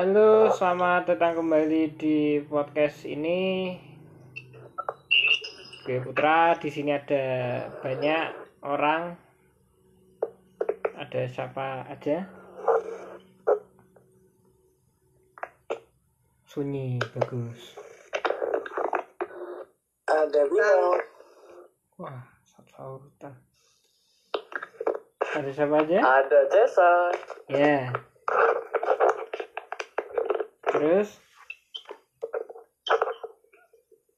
Halo, selamat datang kembali di podcast ini. Gue Putra, di sini ada banyak orang. Ada siapa aja? Sunyi, bagus. Ada Bimo, Wah, satu sautan. Ada siapa aja? ada Jason, Ya. Terus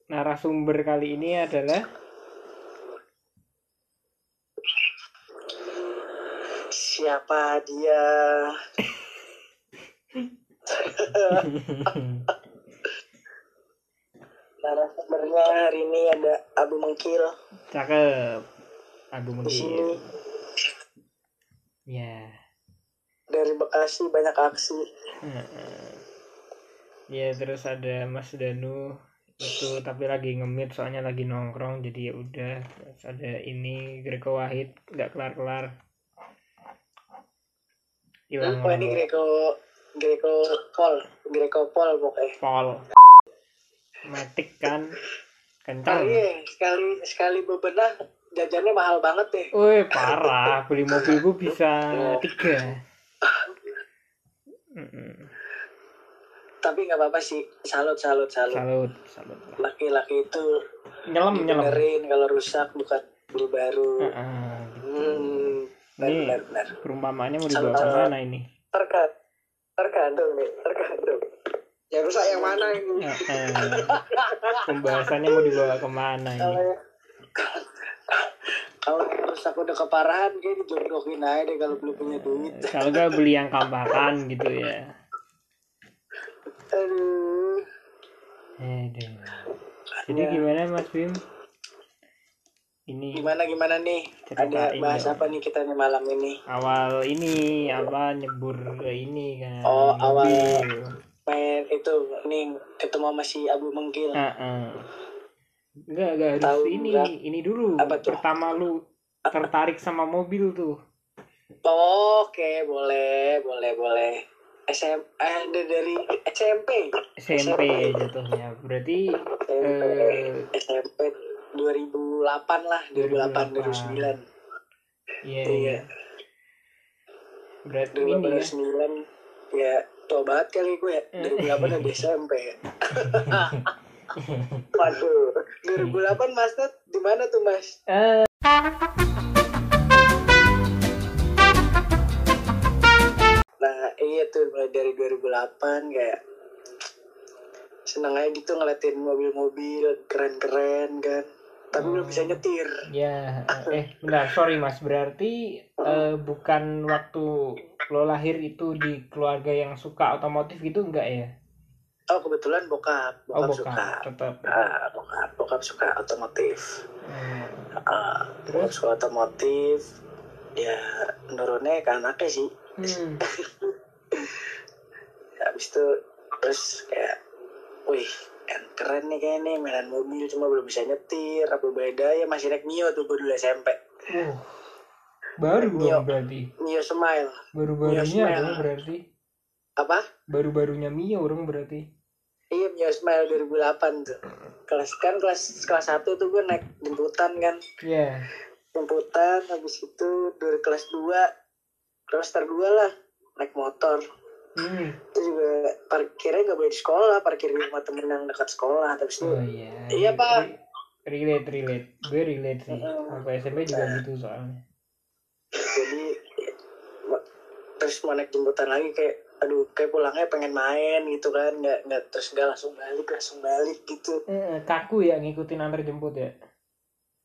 narasumber kali ini adalah siapa dia? Narasumbernya hari ini ada Abu Mengkil cakep. Abu Mengkil. Ya. dari Bekasi banyak aksi. Ya terus ada Mas Danu itu tapi lagi ngemit soalnya lagi nongkrong jadi ya udah. Terus ada ini Greko Wahid nggak kelar kelar hilang Oh ini Greco Greco Pol, Greco Pol pokoknya. Pol Matic kan. Kencang ini sekali sekali bebenah jajannya mahal banget deh. Wih parah. Beli mobil gua bisa tiga. Mm-mm. Tapi nggak apa-apa sih, salut salut salut. salut. Laki-laki itu nyelam nyelam kalau rusak bukan beli baru. Heeh, gitu. Hmm, Ini benar benar. perumpamaannya mau dibawa ke mana ini Terkad tergantung nih, tergantung. Yang rusak yang mana ini? Heeh. pembahasannya mau dibawa ke mana ini Kalau kalau yang rusak udah keparahan kayak dijodohin aja deh kalau belum punya duit. kalau nggak beli yang kampakan gitu ya Aduh. Aduh. jadi gimana Mas Bim ini Gimana gimana nih? Ada bahas dong. apa nih kita nih malam ini? awal ini apa nyebur ke ini kan Oh, awal. mobil. Main itu nih ketemu sama si Abu Mengkil. Heeh. Enggak, enggak harus Tahu ini, nggak? ini dulu. Apa tuh? Pertama lu tertarik sama mobil tuh. Oke, boleh, boleh, boleh. SM eh dari- dari SMP. SMP jatuhnya. Berarti SMP, eh SMP 2008 lah, 2008 2009. iya Iya. iya. Berarti ini ya. 2009 ya tua banget kali gue ya 2008 udah SMP ya waduh 2008 mas di mana tuh mas Eh, iya tuh mulai dari 2008 kayak seneng aja gitu ngeliatin mobil-mobil keren-keren kan tapi belum bisa nyetir ya eh bentar, sorry Mas. Berarti eh, bukan waktu lo lahir itu di keluarga yang suka otomotif gitu enggak ya? oh kebetulan bokap Oh, bokap, suka Tetap. ah bokap bokap suka otomotif Hmm. Bokap Terus? suka otomotif ya nurunnya ke anaknya sih Hmm. habis itu terus kayak wih kan keren nih kayak nih mainan mobil cuma belum bisa nyetir apa beda ya masih naik Mio tuh gue dulu SMP Uh, baru Mio. berarti. Mio Smile Baru-barunya Mio dong Smile. berarti. apa Baru-barunya Mio dong berarti. iya Mio Smile 2008 tuh kelas kan kelas kelas satu tuh gue naik jemputan kan Ya. jemputan habis itu dari kelas 2 semester 2 lah naik motor Hmm. itu juga parkirnya nggak boleh di sekolah parkir di rumah temen yang dekat sekolah tapi itu Oh iya. Iya, Pak. Re- Relate, relate. Gue relate sih. Sampai SMP juga gitu soalnya. jadi ya, terus mau naik jemputan lagi kayak aduh kayak pulangnya pengen main gitu kan nggak nggak terus nggak langsung balik langsung balik gitu Eh, kaku ya ngikutin antar jemput ya.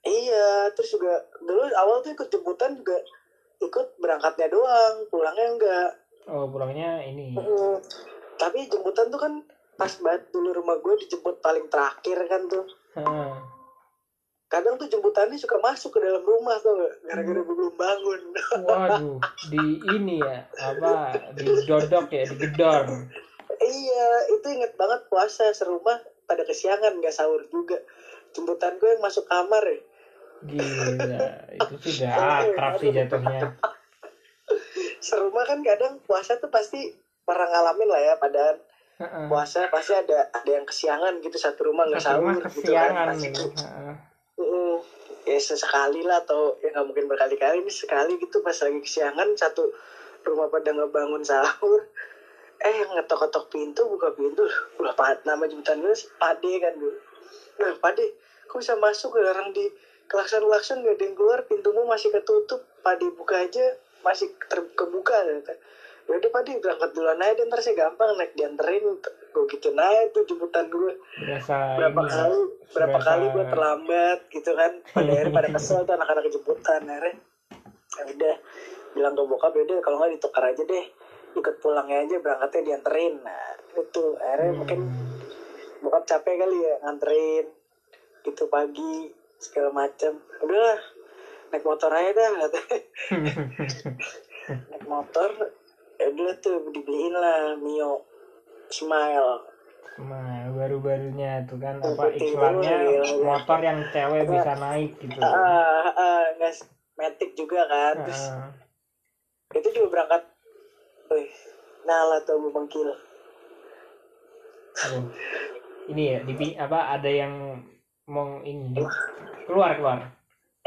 iya terus juga dulu awal tuh ikut jemputan juga ikut berangkatnya doang pulangnya enggak Oh pulangnya ini. Mm. tapi jemputan tuh kan pas banget dulu rumah gue dijemput paling terakhir kan tuh Heeh. kadang tuh jemputannya suka masuk ke dalam rumah tuh gara-gara gue belum bangun Waduh, di ini ya apa di dodok ya, di gedor. iya itu inget banget puasa serumah pada kesiangan nggak sahur juga jemputan gue yang masuk kamar ya Gila, itu sudah akrab sih jatuhnya. Serumah kan kadang puasa tuh pasti pernah ngalamin lah ya padahal Heeh. puasa pasti ada ada yang kesiangan gitu satu rumah nggak sahur gitu kan Pasti. Heeh. Mm, ya sesekali lah atau ya nggak mungkin berkali-kali ini sekali gitu pas lagi kesiangan satu rumah pada ngebangun sahur. Eh ngetok-ketok pintu buka pintu udah pa- nama jemputan gue pade kan dulu nah pade kok bisa masuk? Orang di kelakson-kelakson gak ada yang keluar pintumu masih ketutup. Pade buka aja masih ter- kebuka kata ya udah pade berangkat duluan aja ntar saya gampang naik dianterin gue gitu naik tuh jemputan gue Berasa berapa ini ya, kali berapa kali gue terlambat gitu kan. Pada akhirnya pada kesel tuh anak-anak jemputan akhirnya. Ya udah bilang ke bokap ya udah kalau nggak ditukar aja deh ikut pulangnya aja berangkatnya dianterin. Nah itu akhirnya Hmm. mungkin bokap capek kali ya nganterin gitu pagi segala macam udahlah naik motor aja dah naik motor ya udah tuh dibeliin lah Mio Smile Nah, baru-barunya tuh kan apa iklannya iya, motor yang cewek bisa naik gitu. ah ah nggak metik juga kan terus Heeh. itu juga berangkat Wih, Nala tuh Bangkil Aduh. Ini ya, di apa ada yang mau ini keluar keluar.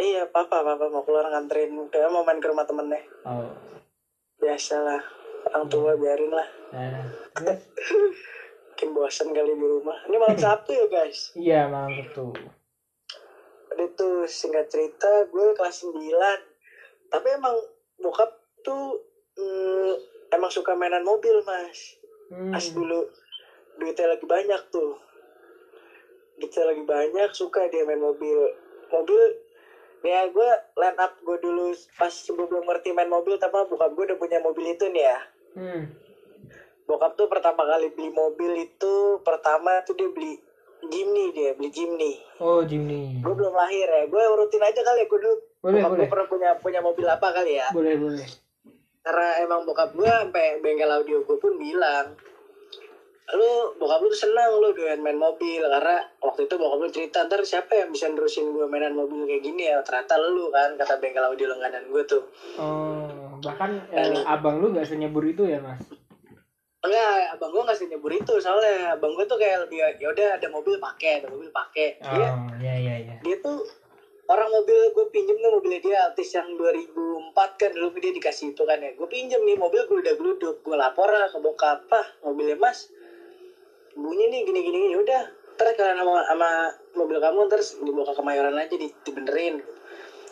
Iya papa papa mau keluar nganterin kayak mau main ke rumah temennya Oh. biasalah orang tua biarin lah Nah, terus? mungkin bosan kali di rumah ini malam sabtu ya guys iya malam itu. Udah tuh singkat cerita gue kelas 9 tapi emang bokap tuh mm, emang suka mainan mobil mas Hmm. pas dulu duitnya lagi banyak tuh duitnya lagi banyak suka dia main mobil mobil ya gue line up gue dulu pas sebelum ngerti main mobil tapi bokap gue udah punya mobil itu nih ya Hmm. bokap tuh pertama kali beli mobil itu pertama tuh dia beli Jimny dia beli Jimny Oh, Jimny. gue belum lahir ya gue urutin aja kali ya gue dulu Boleh, bokap boleh. gue pernah punya punya mobil apa kali ya Boleh, boleh. karena emang bokap gue sampai bengkel audio gue pun bilang lu bokap lu tuh senang lu doyan main mobil karena waktu itu bokap lu cerita ntar siapa yang bisa nerusin gue mainan mobil kayak gini ya ternyata lu kan kata bengkel audio langganan gue tuh Oh, bahkan eh, abang lu nggak senyebur itu ya, Mas? enggak abang gue nggak sih nyebur itu soalnya abang gue tuh kayak lebih ya udah ada mobil pakai ada mobil pakai dia Oh, iya iya iya. dia tuh orang mobil gue pinjem nih mobilnya dia Altis yang 2004 kan dulu dia dikasih itu kan ya gue pinjem nih mobil gue udah geluduk gue lapor lah ke bokap apa mobilnya mas bunyi nih gini gini gini. Udah terus kalian sama, sama mobil kamu terus dibawa ke kemayoran aja di, dibenerin.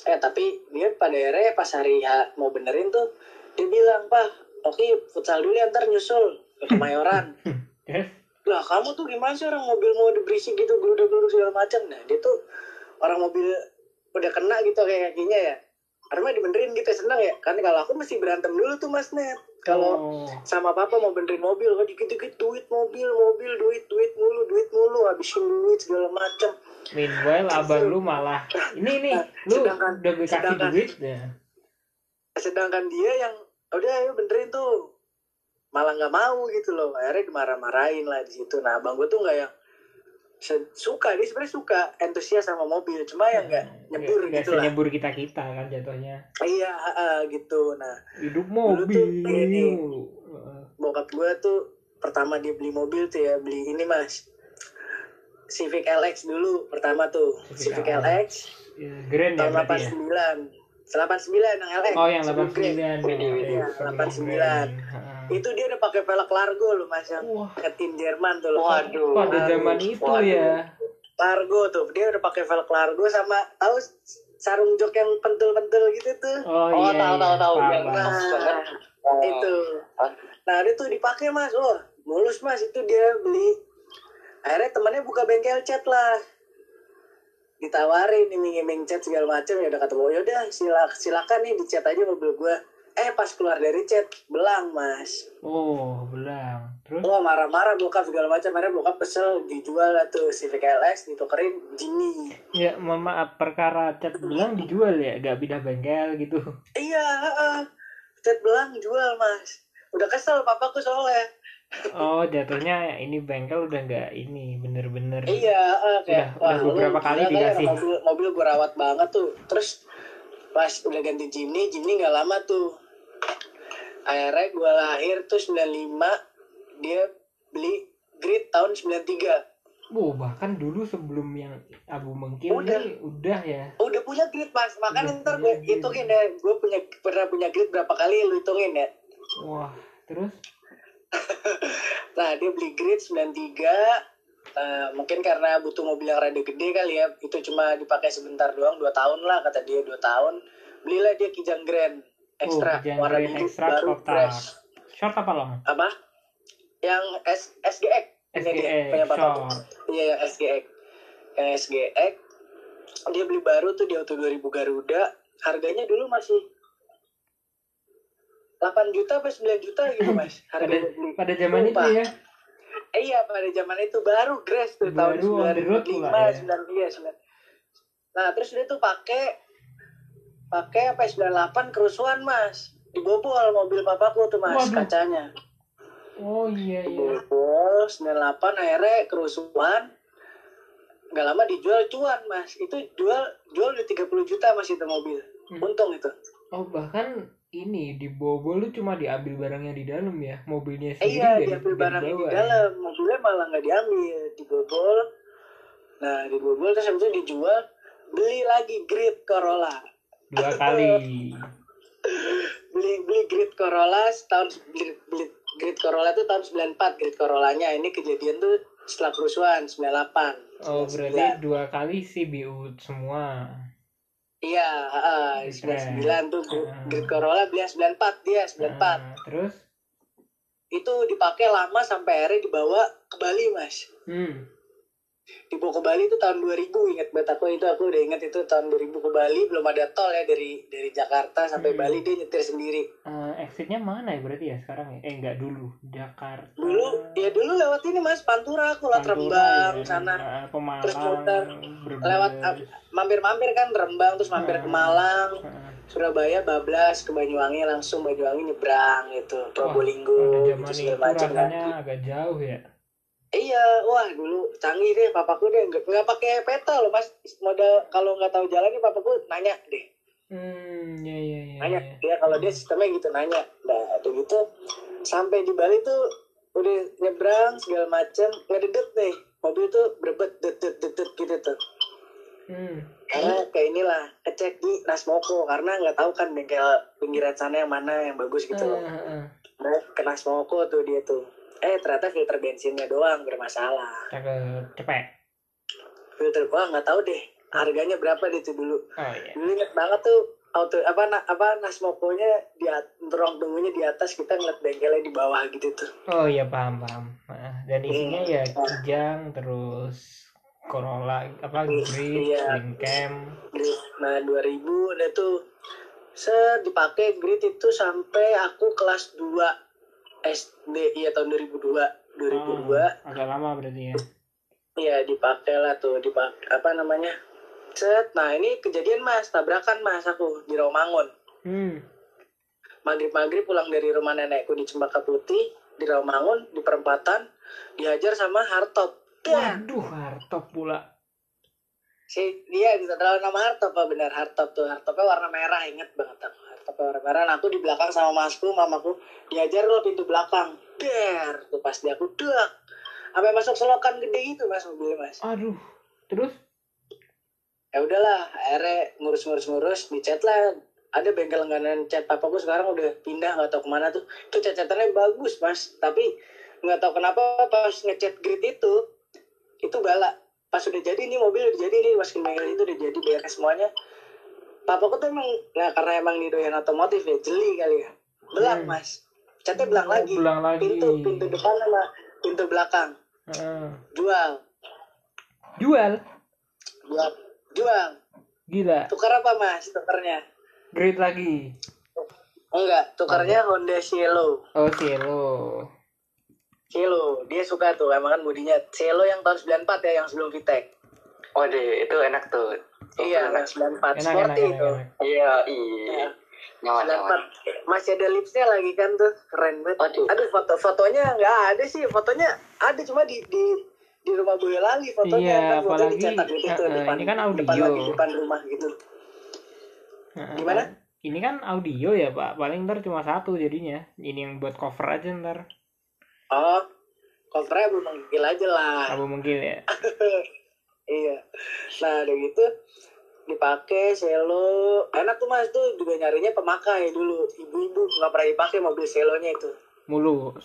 Eh tapi dia pada akhirnya pas hari mau benerin tuh dia bilang pak oke futsal dulu ya ntar nyusul ke kemayoran. Terus? lah kamu tuh gimana sih orang mobil mau berisik gitu geluduk geluduk segala macam? Nah dia tuh orang mobil udah kena gitu kayak kakinya ya. Karena dibenerin gitu seneng ya. Kan kalau aku mesti berantem dulu tuh mas net kalau Oh. sama papa mau benerin mobil kan dikit dikit duit mobil mobil duit duit mulu duit mulu habisin duit segala macam Meanwhile abang lu malah ini nih lu Sedangkan- udah gue kasih sedangkan- duit ya. sedangkan dia yang udah ayo benerin tuh malah nggak mau gitu loh akhirnya dimarah-marahin lah di situ nah abang gue tuh nggak yang suka dia sebenarnya suka antusias sama mobil cuma yang nggak nyebur Nggak gitu lah senyebur kita kita kan jatuhnya. iya ah, gitu nah Hidup Dulu tuh mobil. ini. Heeh. bokap gue tuh pertama dia beli mobil tuh ya beli ini mas Civic LX dulu pertama tuh Civic Civic LX Ya, Grand ya tahun ya. 89 89 yang LX Oh yang Sebelum 89 Grand. ya. Iya, Sebelum 89. Grand. Heeh. itu dia udah pakai velg Largo loh mas yang Wah, tim Jerman tuh loh Waduh. pada zaman itu Waduh. ya. Largo tuh dia udah pakai velg Largo sama tahu sarung jok yang pentul-pentul gitu tuh Oh, Oh, iya. tahu, iya. tahu, tahu. Paham, Yang. Nah, itu nah dia tuh dipakai mas oh mulus mas itu dia beli akhirnya temannya buka bengkel cat lah ditawarin iming-iming cat segala macam ya udah kata oh yaudah silak silakan nih dicat aja mobil gua eh pas keluar dari cat belang mas Oh, belang. Terus? Wah marah-marah bokap segala macam akhirnya bokap kesel dijual lah tuh Civic LX ditukerin Jimny Ya, mohon maaf perkara cat belang dijual ya, gak pindah bengkel gitu. iya heeh. cat belang jual mas udah kesel papaku soalnya Oh, jatuhnya ini bengkel udah nggak ini bener-bener. iya heeh, kayak Udah- udah lu beberapa kali ya, dikasih. mobil mobil gue rawat banget tuh terus pas udah ganti Jimny Jimny nggak lama tuh akhirnya gue lahir tuh 95 dia beli grid tahun 93 Oh, bahkan dulu sebelum yang Abu Mengkil Udah. nih udah ya. udah punya grid mas. Makanya Udah ntar gue hitungin ya gue punya pernah punya grid berapa kali lu hitungin ya. Wah, terus? Nah dia beli grid 93 Eh, mungkin karena butuh mobil yang rada gede kali ya. Itu cuma dipakai sebentar doang dua tahun lah kata dia dua tahun. Belilah dia Kijang Grand ekstra oh, Kijang warna Grand biru Extra baru kotak. fresh Short apa long? apa yang S SGX SGX punya papa. Iya yang SGX yang SGX dia beli baru tuh di Auto 2000 Garuda harganya dulu masih 8 juta apa 9 juta gitu mas Pada harganya beli pada zaman itu ya. Eh, iya pada zaman itu baru Grace tuh tahun Baru road 95 pula ya. 9 iya 9 nah terus dia tuh pakai pakai apa ya, 98 kerusuhan mas? Dibobol mobil papaku tuh mas Waduh. kacanya. Oh iya iya. dibobol 98 akhirnya kerusuhan. Nggak lama dijual cuan mas. Itu jual jual udah 30 juta mas itu mobil. Hmm. untung itu. Oh bahkan ini dibobol lu cuma diambil barangnya di dalam ya? Mobilnya eh, sendiri iya nggak diambil nggak barang di ya? dalam. Mobilnya malah nggak diambil dibobol. Nah dibobol terus habis itu dijual beli lagi grid Corolla dua kali beli beli grid Corolla tahun beli, beli grid Corolla itu tahun 94 grid Corollanya ini kejadian tuh setelah kerusuhan 98 oh 99. berarti dua kali sih biut semua Iya, uh, Keren. 99 tuh Hmm. Grid Corolla beli yang 94 dia 94. Nah, terus Itu dipakai lama sampai akhirnya dibawa ke Bali, Mas. hmm Dibawa ke Bali itu tahun 2000, ingat banget aku itu aku udah ingat itu tahun 2000 ke Bali belum ada tol ya dari dari Jakarta sampai Hmm. Bali dia nyetir sendiri. eh, exitnya mana ya berarti ya sekarang ya eh enggak dulu Jakarta Dulu ya dulu lewat ini Mas Pantura aku lewat Pantura, Rembang ya, sana. eh, Pemalang Terus muter. Lewat ap- mampir-mampir kan Rembang terus mampir ke Hmm. Malang, Heeh. Surabaya bablas ke Banyuwangi langsung Banyuwangi nyebrang gitu, Probolinggo gitu segala macam. rasanya agak jauh ya Iya, wah dulu canggih deh papaku deh nggak nggak pakai peta loh mas. Modal kalau nggak tahu jalan nih papaku nanya deh. Hmm ya ya ya, nanya. ya. dia kalau dia sistemnya gitu nanya. Nah udah gitu sampai di Bali tuh udah nyebrang segala macem ngededet nih mobil tuh berebet det det det det gitu tuh. Hmm. Karena kayak inilah ngecek di Nasmoko karena nggak tahu kan bengkel pinggiran sana yang mana yang bagus gitu loh. Eh, eh. nah, ke Nasmoko tuh dia tuh eh ternyata filter bensinnya doang bermasalah. Cepet. Filter wah nggak tahu deh harganya berapa deh itu dulu. Oh iya. Dulu inget banget tuh auto apa na, apa nasmokonya di ruang tunggunya di atas kita ngeliat bengkelnya di bawah gitu tuh. Oh iya paham paham. Nah, dan isinya Hmm. ya kijang terus Corolla apa Grid, Iya. Linkem Grid. nah 2000 udah tuh set dipakai grid itu sampai aku kelas 2 SD iya tahun 2002 2002 Oh, agak lama berarti ya. Iya dipakai lah tuh dipakai apa namanya? Set nah ini kejadian mas tabrakan mas aku di Rawamangun hmm. Maghrib maghrib pulang dari rumah nenekku di Cempaka Putih di Rawamangun di perempatan dihajar sama Hartop. Waduh hartop pula. Si dia bisa terlalu nama Hartop apa benar Hartop tuh. Hartopnya warna merah inget banget aku Merah nah, aku di belakang sama masku mamaku dihajar lo pintu belakang. Der tuh pas dia aku dak sampai masuk selokan gede gitu mas mobilnya mas. Aduh terus? Ya udahlah akhirnya ngurus-ngurus-ngurus dicat lah. Ada bengkel langganan cat papaku sekarang udah pindah nggak tahu ke mana tuh. Itu cat-catannya bagus mas. Tapi nggak tahu kenapa pas ngecat grid itu itu bala pas udah jadi nih mobil udah jadi nih masukin bengkel itu udah jadi beres semuanya papaku tuh emang nah karena emang nih doyan otomotif ya jeli kali ya. Belang Hmm. mas. Catnya belang Oh, lagi. belang lagi. pintu pintu depan sama pintu belakang. Heeh. jual. Jual? Jual. Jual. Gila. Tukar apa mas tukarnya? Grid lagi. Enggak, tukarnya Honda Cielo. oh Cielo. Cielo, dia suka tuh, emang kan bodinya Cielo yang tahun 94 ya, yang sebelum VTEC. Waduh, itu enak tuh. iya, enak. yang 94, enak sporty enak enak, itu. enak. Iya, iya. Iya. Nyaman, nyaman. 94, masih ada lipsnya lagi kan tuh, keren banget. Waduh. Aduh, foto-fotonya nggak ada sih, fotonya ada cuma di di di rumah Boyolali fotonya Iya, kan fotonya apalagi, dicetak gitu tuh eh, depan ini kan depan audio. lagi depan rumah gitu. Heeh. Gimana? ini kan audio ya pak paling ntar cuma satu jadinya ini yang buat cover aja ntar oh covernya belum manggil aja lah apa mungkin ya iya. Nah udah gitu dipakai selo. Enak tuh mas. Tuh juga nyarinya pemakai dulu. Ibu-ibu nggak pernah dipakai mobil selonya itu. Mulus.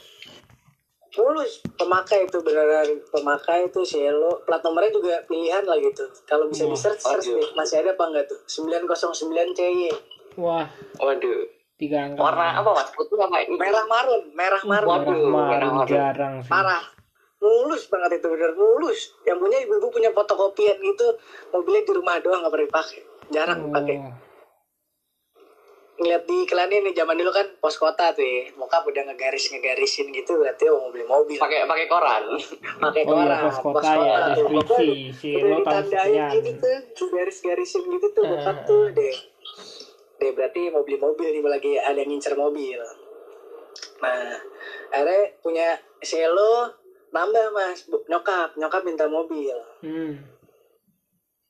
Mulus. Pemakai itu beneran. Pemakai itu selo. Plat nomornya juga pilihan lah gitu. Kalau bisa di search search deh masih ada apa enggak tuh? 909 CY wah. Waduh. tiga angka. Warna apa mas? Putih apa ini? merah marun. Merah marun. Waduh, Merah marun merah marun. jarang sih. Parah mulus banget itu bener. Mulus. Yang punya ibu-ibu punya fotokopian gitu mobilnya di rumah doang nggak pernah dipakai. Jarang Oh, dipakai. Ngeliat di iklannya nih zaman dulu kan pos kota tuh ya. Mokap udah ngegaris ngegarisin gitu berarti mau mobil mobil. Pakai pakai koran. pakai oh iya koran. pos kota ya tuh. deskripsi si udah lo tahu ditandain sekian gitu tuh garis-garisin gitu tuh Eh, bokap eh, tuh eh. deh. Deh berarti mobil-mobil nih lagi ada yang ngincer mobil. Nah akhirnya punya selo nambah mas. Bu- nyokap. Nyokap minta mobil. Hmm.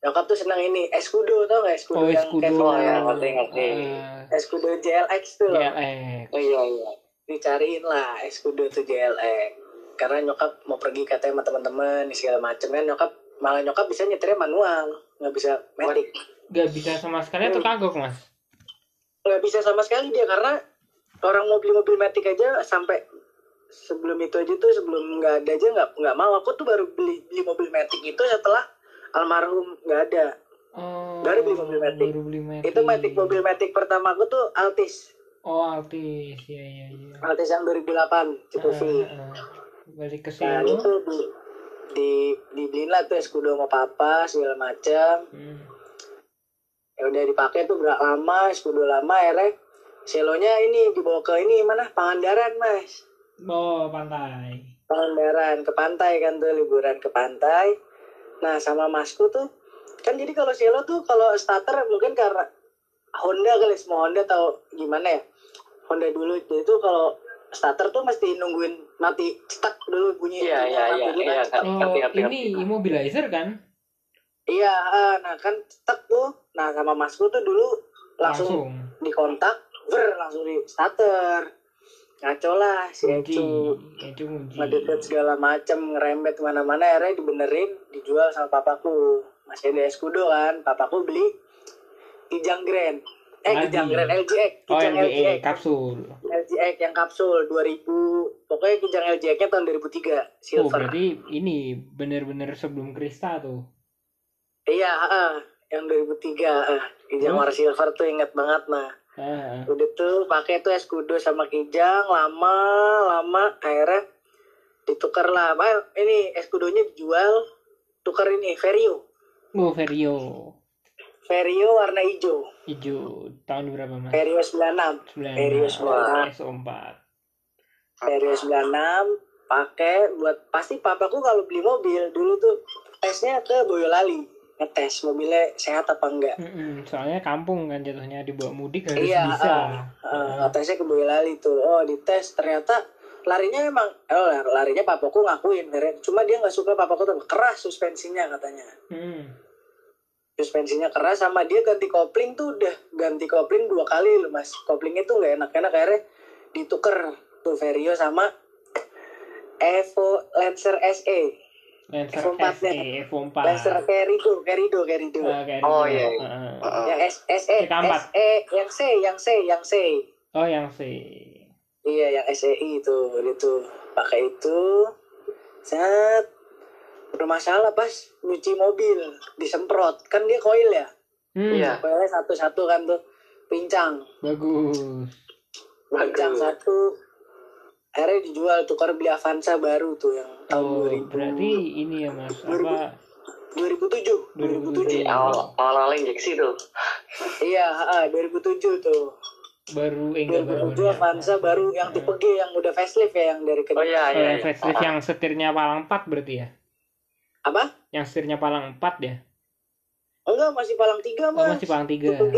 nyokap tuh senang ini. Escudo tau gak escudo oh yang kayak Oh, ya, ngerti, ngerti. Eh, escudo JLX tuh eh Oh iya iya. dicariin lah escudo tuh JLX karena nyokap mau pergi katanya sama teman-teman segala macem kan. Nyokap malah nyokap bisa nyetirnya manual. Nggak bisa matic gak bisa sama sekali atau kagok mas? Nggak bisa sama sekali dia karena orang mobil-mobil matic aja sampai sebelum itu aja tuh sebelum nggak ada aja nggak nggak mau. Aku tuh baru beli beli mobil matic itu setelah almarhum nggak ada. Oh Baru beli mobil Matic. baru beli Matic. itu matic mobil matic pertama aku tuh Altis. Oh Altis. Ya ya ya Altis yang 2008 tipe V Eh, eh. balik ke nah sini. itu di, di dibeliin lah tuh escudo sama papa segala macam. Hmm. ya udah dipakai tuh berapa lama escudo lama akhirnya selonya ini dibawa ke ini mana? Pangandaran mas oh pantai Pangandaran ke pantai kan tuh liburan ke pantai nah sama masku tuh kan jadi kalau selo tuh kalau starter mungkin karena Honda kali semua Honda tahu gimana ya Honda dulu tuh kalau starter tuh mesti nungguin mati stuck dulu bunyi Iya iya iya kan. iya. oh ini immobilizer kan Iya, ah, nah kan stuck tuh. Nah sama masku tuh dulu langsung, langsung dikontak, ber langsung di starter. Ngaco lah si. Ecu kunci Ngededet segala macem, ngerembet ke mana-mana, akhirnya dibenerin, dijual sama papaku. Masih ada Escudo kan, papaku beli Kijang Grand. Eh, Lagi. Kijang Grand, LGX. oh Kijang LGE LGX. kapsul LGX yang kapsul 2000, pokoknya Kijang LGX-nya tahun 2003, oh silver. berarti ini bener-bener sebelum Krista tuh Iya, ah, yang 2003, ah. Kijang warna silver tuh inget banget nah. Ah. udah tuh pakai tuh escudo sama kijang lama lama akhirnya ditukar lah apa ini escudonya dijual tukar ini Vario oh Vario Vario warna hijau. Hijau tahun berapa mas? Vario 96 Sembilan Vario belas. 96 SO4 Vario 96 pakai buat pasti papaku kalau beli mobil dulu tuh tesnya ke Boyolali ngetes mobilnya sehat apa enggak. Mm-mm, soalnya kampung kan jatuhnya dibawa mudik harus Iya, bisa. Uh, tesnya ke Boyolali tuh. Oh dites ternyata larinya emang oh larinya papaku ngakuin cuma dia nggak suka papaku tuh keras suspensinya katanya. Hmm. suspensinya keras sama dia ganti kopling tuh udah ganti kopling dua kali loh mas. Koplingnya tuh nggak enak-enak akhirnya ditukar tuh Vario sama Evo Lancer SE Lancer F4 SE nya. F4 Lancer Kerido Kerido Kerido. Ah, Oh, iya, iya. Ah. Heeh. yang S SE T4. SE yang C yang C yang C. Oh yang si Iya yang SEI itu. Itu pakai itu. Saat bermasalah pas nyuci mobil disemprot. Kan dia koil ya? Hmm, Iya. koilnya satu-satu kan tuh. Pincang. Bagus. Pincang Bagus. satu akhirnya dijual tukar beli Avanza baru tuh yang tahun oh 2000 berarti ini ya mas apa? 2007 2007. 2007 Awal awal awal injeksi tuh. iya ah, 2007 tuh. Baru eh, enggak baru 2007 Avanza baru yang tipe G yang udah facelift ya yang dari ke Oh iya Oh, iya. yang iya. facelift Ah, yang setirnya palang 4 berarti ya? Apa? Yang setirnya palang 4 ya? Enggak masih palang tiga oh mas. masih palang 3 tipe G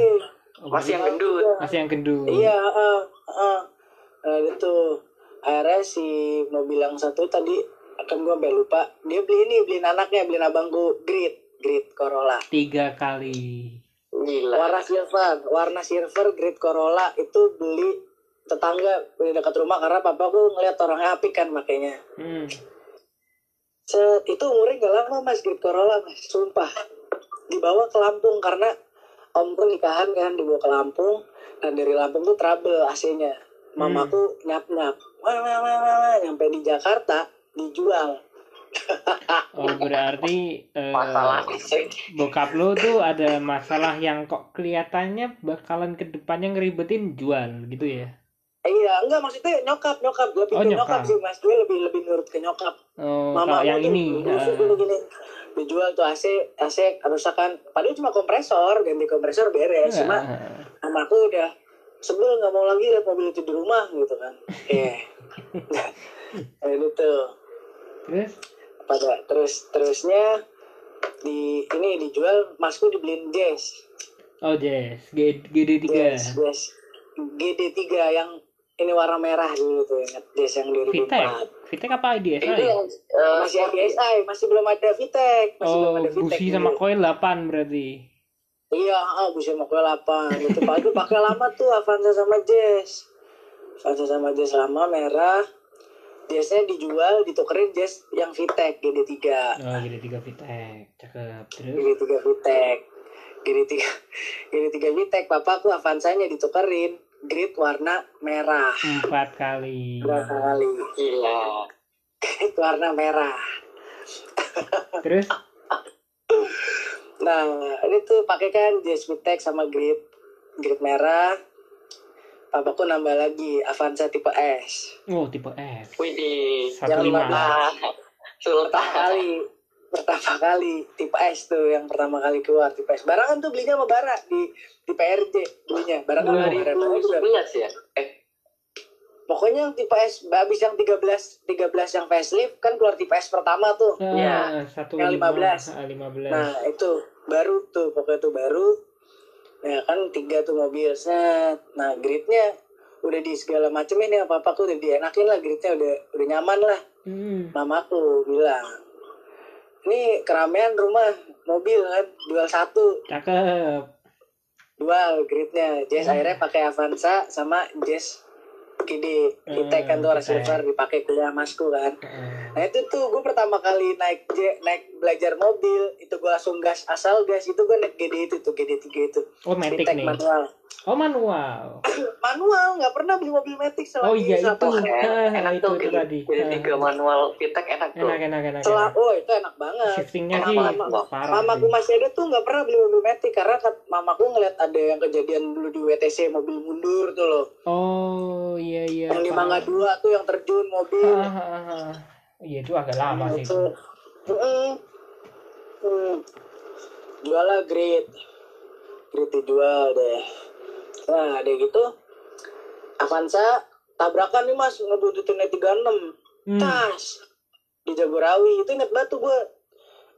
oh, Masih yang gendut. masih yang gendut. Iya, uh, uh, nah, itu akhirnya si mobil yang satu tadi akan gue sampai lupa dia beli ini beliin anaknya beliin abangku Grid Grid Corolla. Tiga kali. Gila. warna silver warna silver grade Corolla itu beli tetangga beli dekat rumah karena papaku ngeliat orangnya apik kan makanya Hmm. Set, itu umurnya gak lama mas grade Corolla mas. Sumpah. Dibawa ke Lampung karena omku nikahan kan dibawa ke Lampung dan dari Lampung tuh trouble AC-nya mamaku nyap nyap nyampe di Jakarta dijual. Oh berarti Masalah sih. bokap lo tuh ada masalah yang kok kelihatannya bakalan ke depannya ngeribetin jual gitu ya? Iya enggak maksudnya nyokap nyokap. Lebih Oh, ke nyokap. nyokap sih mas. Gue lebih lebih nurut ke nyokap. Oh mama yang ini gini gini. Dijual tuh AC AC rusak kan padahal cuma kompresor ganti kompresor beres. Cuma eh, mamaku udah sebel nggak mau lagi lihat mobil itu di rumah gitu kan. Eh kayak gitu terus? Pada terus terusnya di ini dijual masku dibeliin jazz oh Jess. G GD3 jazz jazz GD3 yang ini warna merah dulu tuh ingat? Jazz yang 2004 Vitek? Vitek apa IDSI? Itu yang eh, masih ADSI masih belum ada Vitek. Masih belum Oh ada Vitek busi dulu. sama koin 8 berarti. Iya ah busi sama kue 8 itu pakai lama tuh Avanza sama Jazz Avanza sama Jazz lama merah. Jazznya dijual ditukerin Jazz yang Vitek GD3 Oh GD3 Vitek. Cakep Terus? GD3 Vitek. GD3 GD3 Vitek papaku Avanzanya ditukerin. Grid warna merah. Empat kali. Berapa kali gila. grid warna merah. Terus? Nah, ini tuh pakai kan Jazz Vitek sama grid. Grid merah. Papaku nambah lagi Avanza tipe S. Oh tipe F Wih di Satu lima Sultan. Sultan. Pertama kali, pertama kali tipe S tuh yang pertama kali keluar tipe S. Barangan tuh belinya sama Bara di di PRJ belinya. Barangan Wah. sama Bara. Juga. 2011 ya? Eh, Pokoknya yang tipe S habis yang 13 13 yang facelift kan keluar tipe S pertama tuh. Ah, satu Yang lima 15. Ah, 15 Nah itu baru tuh pokoknya tuh baru. Ya kan tiga tuh mobil set. Nah gridnya udah di segala macem ini apa apa tuh udah dienakin lah gridnya udah udah nyaman lah. Hmm. Mamaku bilang ini keramaian rumah mobil kan jual satu Cakep dual gridnya Jazz akhirnya pakai Avanza sama Jazz GD kita kan tuh Hmm, silver dipakai kuliah masku kan Ah. Nah itu tuh gue pertama kali naik J, naik belajar mobil. Itu gue langsung gas asal gas. Itu gue naik GD itu tuh GD 3 itu. Oh Matic nih? manual. Oh manual. Manual nggak pernah beli mobil Matic selama Oh iya itu. selama- Ah, enak itu, tuh itu tadi. Jadi Ah. tiga manual Vitek enak tuh. Enak enak enak Setelah, enak. oh itu enak banget. Shiftingnya Enak sih parah mamaku sih. masih ada tuh nggak pernah beli mobil Matic karena kat- mamaku ngeliat ada yang kejadian dulu di WTC mobil mundur tuh loh. Oh iya iya yang di. Mangga dua tuh yang terjun mobil. Ah, ah, ah, ah. Iya itu agak lama sih. itu Mm-mm. Hmm. jual lah grid grid dijual deh. Nah ada gitu Avanza tabrakan nih mas ngebuttutin 36 Hmm. tas di Jagorawi. Itu inget banget tuh gue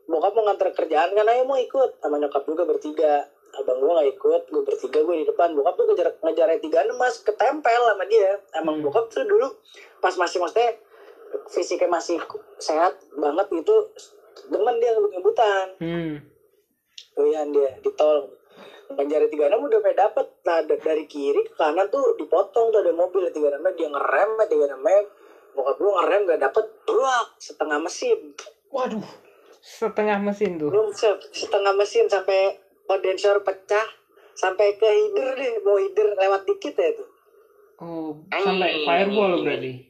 bokap mau nganter kerjaan kan ayo mau ikut. Sama nyokap juga bertiga. Abang gue gak ikut gue bertiga gue di depan. Bokap tuh ngejar ngejar tiga mas ketempel sama dia. Emang Hmm. bokap tuh dulu pas masih maksudnya fisiknya masih sehat banget gitu demen dia ngebut-ngebutan. Hmm. doyan dia di tol tiga enam udah kayak dapet. Nah da- dari kiri ke kanan tuh dipotong tuh ada mobil tiga enam dia ngerem tiga enam bokap gue ngerem gak dapet. Brak setengah mesin. Waduh setengah mesin tuh. belum se- setengah mesin sampai kondensor pecah sampai ke hider deh. Mau hider lewat dikit ya tuh. Oh sampai firewall berarti.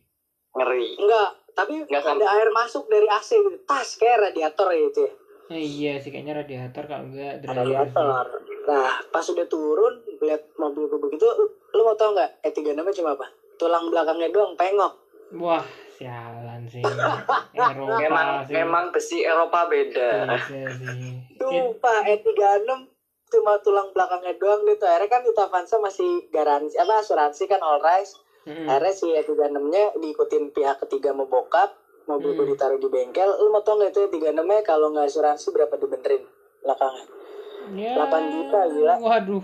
Ngeri. enggak tapi Nggak ada sampai. air masuk dari AC gitu tas kayak radiator ya itu ya Eh, iya sih kayaknya radiator kalau enggak radiator nah pas udah turun lihat mobil gue begitu lu mau tau nggak E E36 nya cuma apa tulang belakangnya doang pengok Wah sialan sih. Eropa Memang sih. memang besi Eropa beda. Iya sih. Sumpah E36 cuma tulang belakangnya doang gitu akhirnya kan itu Avanza masih garansi apa asuransi kan all rise Mm-mm. akhirnya si E36 nya diikutin pihak ketiga mau bokap mobil gue Hmm. ditaruh di bengkel lu mau tau itu E36 nya kalau nggak asuransi berapa dibenerin belakangnya Ya. 8 juta, gila. Waduh.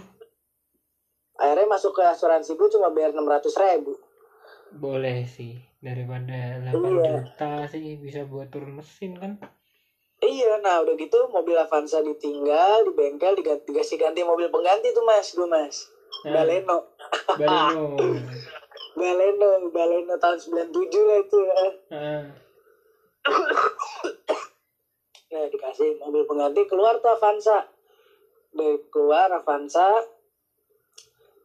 akhirnya masuk ke asuransi gue cuma bayar 600 ribu Boleh sih daripada 8 Iya. juta sih bisa buat turun mesin kan. iya nah udah gitu mobil Avanza ditinggal di bengkel diganti dikasih ganti mobil pengganti tuh mas gue mas Nah, Baleno Baleno. Baleno Baleno tahun 97 lah itu ya. Ah, Nah dikasih mobil pengganti keluar tuh Avanza. Dari keluar Avanza,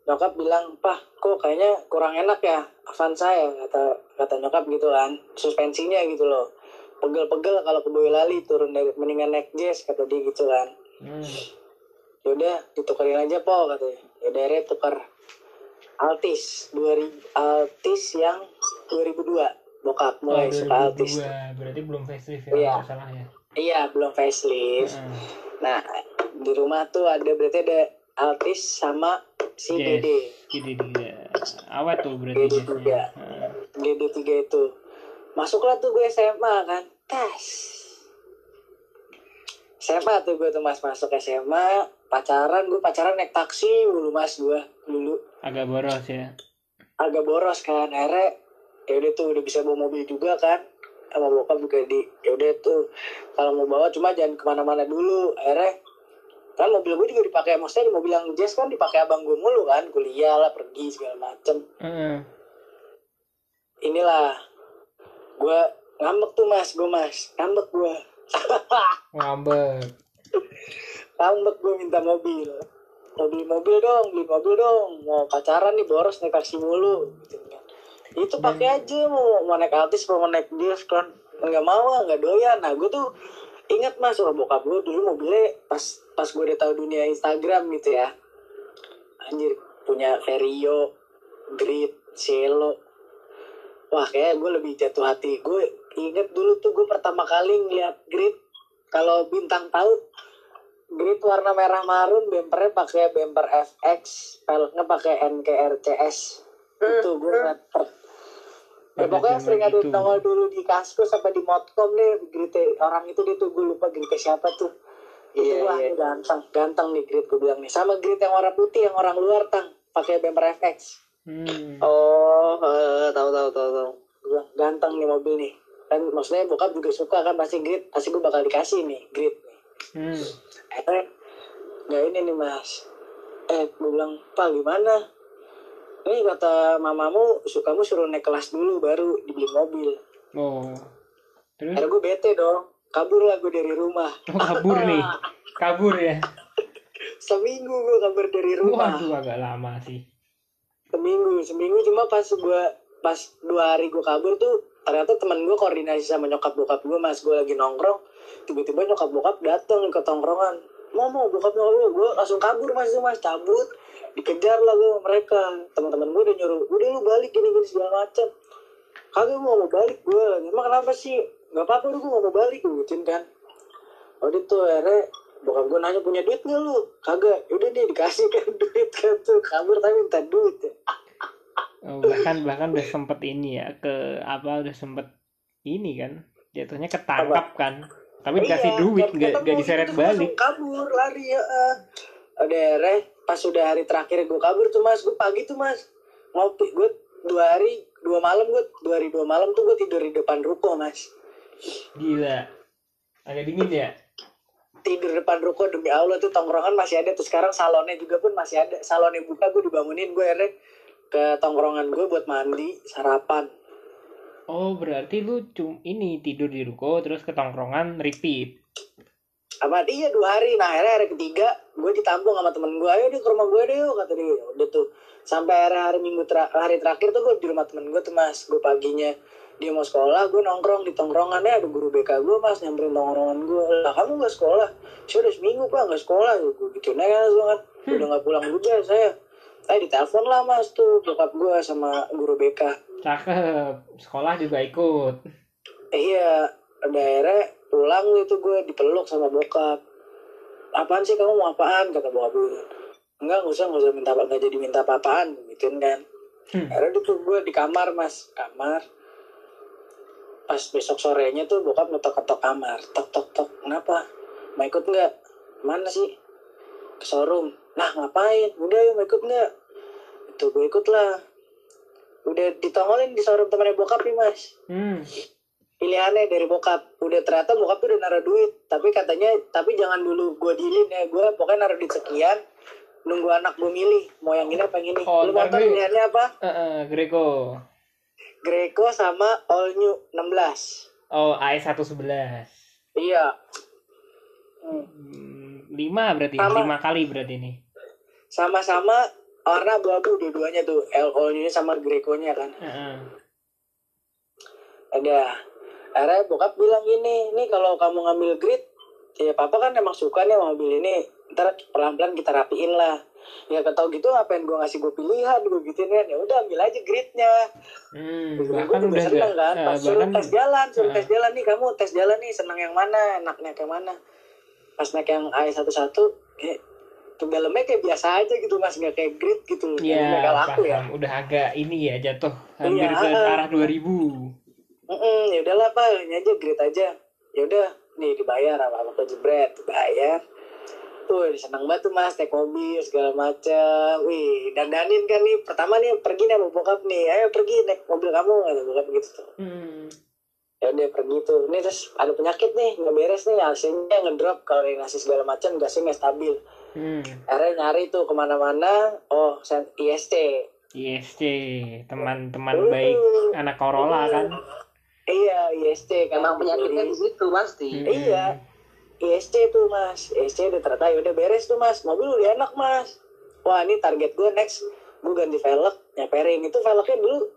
nyokap bilang, Pah, kok kayaknya kurang enak ya Avanza ya, kata kata nyokap gitu kan, suspensinya gitu loh. Pegel-pegel kalau ke Boyolali turun dari mendingan naik jazz kata dia gitu kan. hmm. Yaudah ditukerin aja po katanya. Yaudah akhirnya tuker Altis 2000 Altis yang 2002 bokap Oh, mulai suka Altis. 2002. Berarti belum facelift ya, Iya. salah ya. Iya belum facelift. Ah, Nah, di rumah tuh ada berarti ada Altis sama si Yes. Dede. Gede dia. Awet tuh berarti Gede jazznya. juga. Ah, Dede tiga itu. Masuklah tuh gue SMA kan. Tas. SMA tuh gue tuh mas masuk SMA. Pacaran gue pacaran naik taksi dulu mas gue dulu. Agak boros ya. Agak boros kan. Akhirnya ya udah tuh udah bisa bawa mobil juga kan. Sama bokap juga di ya udah tuh kalau mau bawa cuma jangan ke mana-mana dulu. Akhirnya kan mobil gue juga dipakai maksudnya di mobil yang jazz kan dipakai abang gue mulu kan kuliah lah pergi segala macem Heeh. inilah gue ngambek tuh mas gue mas ngambek gue Ngambek. ngambek gue minta mobil mau beli mobil dong beli mobil dong. Mau pacaran nih boros naik taksi mulu gitu kan. Itu pakai aja mau mau naik altis mau naik dias kan. Nggak mau ah, nggak doyan. Nah gue tuh ingat mas orang bokap gue dulu mobilnya pas pas gue udah tahu dunia Instagram gitu ya. Anjir punya Vario Grid Cielo wah kayak gue lebih jatuh hati. Gue inget dulu tuh gue pertama kali ngeliat Grid. Kalau bintang tahu Grid warna merah marun bempernya pakai bemper FX peleknya pakai NKRCS itu gue ngeliat per- Ya, pokoknya sering ada itu. nongol dulu di kaskus apa di modcom deh grid orang itu dia tuh gue lupa grid siapa tuh itu Iya, wah iya. ganteng ganteng nih grid gue bilang nih sama grid yang warna putih yang orang luar tang pakai bemper FX Hmm. Oh, eh, tahu tahu tahu tahu. ganteng nih mobil nih kan maksudnya bokap juga suka kan pasti grid pasti gue bakal dikasih nih grid nih Hmm. eh nggak ini nih mas eh gue bilang pak gimana ini kata mamamu sukamu suruh naik kelas dulu baru dibeli mobil Oh. Terus akhirnya gue bete dong kabur lah gue dari rumah oh, kabur nih. Kabur ya. seminggu gue kabur dari rumah Waduh agak lama sih. seminggu seminggu cuma pas gue pas dua hari gue kabur tuh ternyata teman gue koordinasi sama nyokap bokap gue mas. Gue lagi nongkrong tiba-tiba nyokap bokap datang ke tongkrongan. Mau mau bokap nyokap lu gue langsung kabur mas itu mas. Cabut dikejar lah gue mereka. Teman-teman gue udah nyuruh udah lu balik gini gini segala macam kagak gue mau balik gue emang kenapa sih? Nggak apa-apa udah gue mau balik gue kan. Udah tuh akhirnya bokap gue nanya punya duit nggak lu? Kagak. Udah deh dikasih kan duit kan tuh. Kabur tapi minta duit ya. Oh, bahkan bahkan udah sempet ini ya ke apa udah sempet ini kan jatuhnya ketangkap kan tapi dikasih Iya, duit kan nggak diseret balik. kabur lari ya eh. udah akhirnya pas udah hari terakhir gue kabur tuh mas gue pagi tuh mas ngopi gue dua hari dua malam gue dua hari dua malam tuh gue tidur di depan ruko mas. Gila. Agak dingin ya? Tidur depan ruko demi allah tuh tongkrongan masih ada tuh sekarang salonnya juga pun masih ada. Salonnya buka gue dibangunin gue akhirnya ke tongkrongan gue buat mandi sarapan. Oh berarti lu cum ini tidur di ruko terus ke tongkrongan repeat. Sama dia dua hari. Nah akhirnya hari ketiga gue ditampung sama temen gue ayo deh ke rumah gue deh yuk kata dia. Udah tuh sampai hari hari minggu tera- hari terakhir tuh gue di rumah temen gue tuh mas. Gue paginya dia mau sekolah gue nongkrong di tongkrongannya ada guru BK gue mas nyamperin tongkrongan gue lah kamu gak sekolah? Saya udah seminggu pak gak sekolah. Gue gitu aja langsung kan. Udah gak pulang juga saya saya ditelepon lah mas tuh bokap gue sama guru BK cakep. Sekolah juga ikut. Eh, iya ada akhirnya pulang itu gue dipeluk sama bokap. Apaan sih kamu mau apaan? Kata bokap gue enggak nggak usah nggak usah minta nggak jadi minta apa-apaan gituin kan. Hmm. akhirnya itu gue di kamar mas. Kamar. Pas besok sorenya tuh bokap ngetok-ketok kamar. Tok tok tok. Kenapa? Mau ikut nggak? Mana sih? Ke showroom nah ngapain? Udah yuk ikut nggak? Itu gue ikut lah udah ditongolin di showroom temannya bokap nih mas. Hmm. Pilihannya dari bokap. Udah ternyata bokap tuh udah naruh duit. Tapi katanya tapi jangan dulu gue dilin ya. Gue pokoknya naruh duit sekian nunggu anak gue milih. Mau yang ini apa yang ini? Oh, lu mau tau pilihannya apa? Eh, eh, Greco. Greco sama All New 16 Oh, AS 111. iya. Hmm. Hmm, lima berarti, Sama. lima kali berarti ini. Sama-sama warna abu-abu dua-duanya tuh. L All New sama Greco-nya kan. Heeh. ada. Akhirnya bokap bilang gini nih kalau kamu ngambil grid ya papa kan emang suka nih sama mobil ini. Ntar pelan-pelan kita rapiin lah. Ya ketau gitu ngapain gue ngasih gue pilihan? Gue gituin kan. Ya udah ambil aja gridnya. Hmm, gue juga udah seneng kan. pas suruh tes jalan suruh Ah. tes jalan nih kamu tes jalan nih seneng yang mana enak naik yang mana. Pas naik yang AI satu satu kayak ke dalamnya kayak biasa aja gitu mas. Nggak kayak grid gitu. Loh ya Nggak laku ya. Udah agak ini ya jatuh. Hampir Iya. ke arah 2000. Mm ya udahlah pak. Ini aja grid aja. Ya udah nih dibayar apa apa jebret. Dibayar. Tuh senang banget tuh mas. Naik mobil segala macam wih dandanin kan nih. Pertama nih pergi nih sama bokap nih. Ayo pergi naik mobil kamu kata bokap gitu tuh. Hmm. Ya udah pergi tuh ini terus ada penyakit nih nggak beres nih AC-nya ngedrop kalau ngasih segala macam gasnya nggak stabil Hmm. akhirnya nyari tuh ke mana-mana oh IST ISC, teman-teman baik anak Corolla kan. iya IST kan Emang penyakitnya di situ pasti. Hmm. Iya. ISC tuh mas, ISC udah ternyata ya udah beres tuh mas, mobil udah enak mas. Wah ini target gue next, gue ganti velg, nyeperin itu velgnya dulu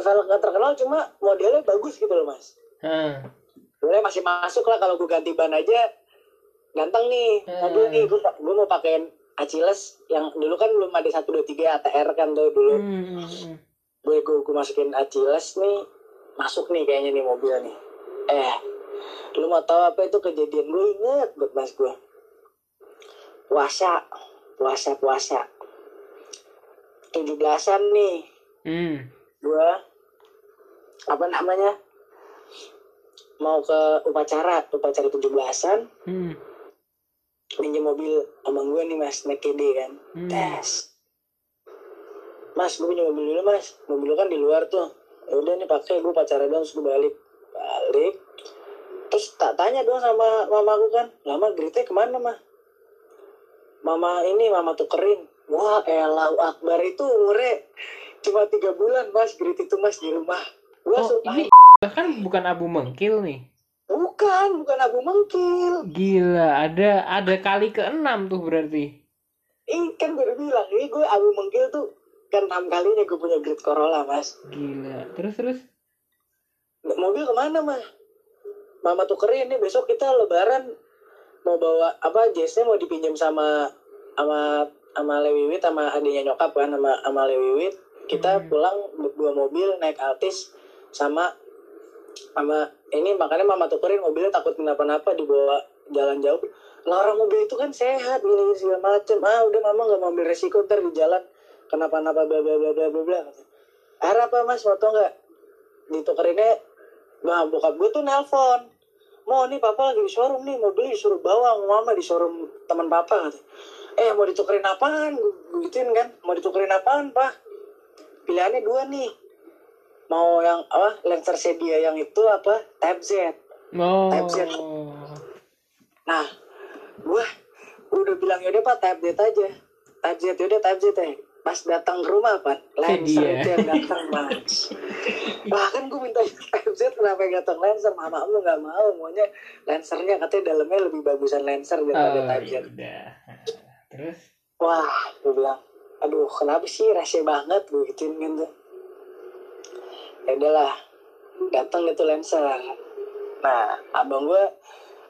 velg gak terkenal cuma modelnya bagus gitu loh mas. Sebenarnya masih masuk lah kalau gue ganti ban aja, ganteng nih. Mobil nih gue gue mau pakein Achilles yang dulu kan belum ada 123 ATR kan tuh dulu. Hmm, hmm, hmm. gue gue, gue masukin Achilles nih masuk nih kayaknya nih mobil nih. Eh lu mau tahu apa itu kejadian? Gue inget buat mas gue puasa puasa puasa. Tujuh belasan nih. Hmm. Gue apa namanya mau ke upacara upacara tujuh belasan Hmm. pinjam mobil abang gue nih mas naik KD kan. Hmm. tes. Mas gue punya mobil dulu mas. Mobil lu kan di luar tuh. Ya udah nih pakai gue pacaran dong terus gue balik. Balik. Terus tak tanya dong sama mama aku kan. Lama gritnya ke mana mah mama ini mama tukerin. Wah elah akbar itu umurnya cuma tiga bulan mas grit itu mas di rumah gue Oh, sumpah ini bahkan bukan abu mengkil nih. bukan bukan abu mengkil Gila, ada ada kali keenam tuh berarti. ini kan gue bilang ini gue abu mengkil tuh kan enam kalinya gue punya grit Corolla mas Gila. Terus terus. mobil ke mana mah mama tukerin nih besok kita lebaran mau bawa apa jasnya mau dipinjam sama sama sama Lewiwit sama adiknya nyokap kan sama sama Lewiwit kita Hmm. pulang berdua mobil naik Altis sama sama ini makanya mama tukerin mobilnya takut kenapa-napa dibawa jalan jauh. Lah orang mobil itu kan sehat gini segala macem. Ah udah mama nggak mau ambil resiko ntar di jalan. Kenapa-napa bla bla bla bla bla bla. Akhirnya apa mas? Mau tau nggak? Ditukerinnya nah bokap gue tuh nelpon. Mau nih papa lagi di showroom nih. Mobil disuruh bawa mama di showroom teman papa eh mau ditukerin apaan? Gue gituin kan? Mau ditukerin apaan pak pilihannya dua nih. Mau yang apa Lancer Sedia yang itu apa? Type Z. Oh. Type Z. nah gue udah bilang yaudah pak Type Z aja. Type Z yaudah Type Z ya. Pas datang ke rumah pak Lancer itu yang datang mas bahkan gue minta Type Z kenapa yang datang Lancer? Mama lu nggak mau maunya Lancernya katanya dalamnya lebih bagusan Lancer Oh, daripada Type Z. ya. Terus? Wah gue bilang aduh kenapa sih rese banget gue gituin gitu ya udahlah datang itu Lancer nah abang gue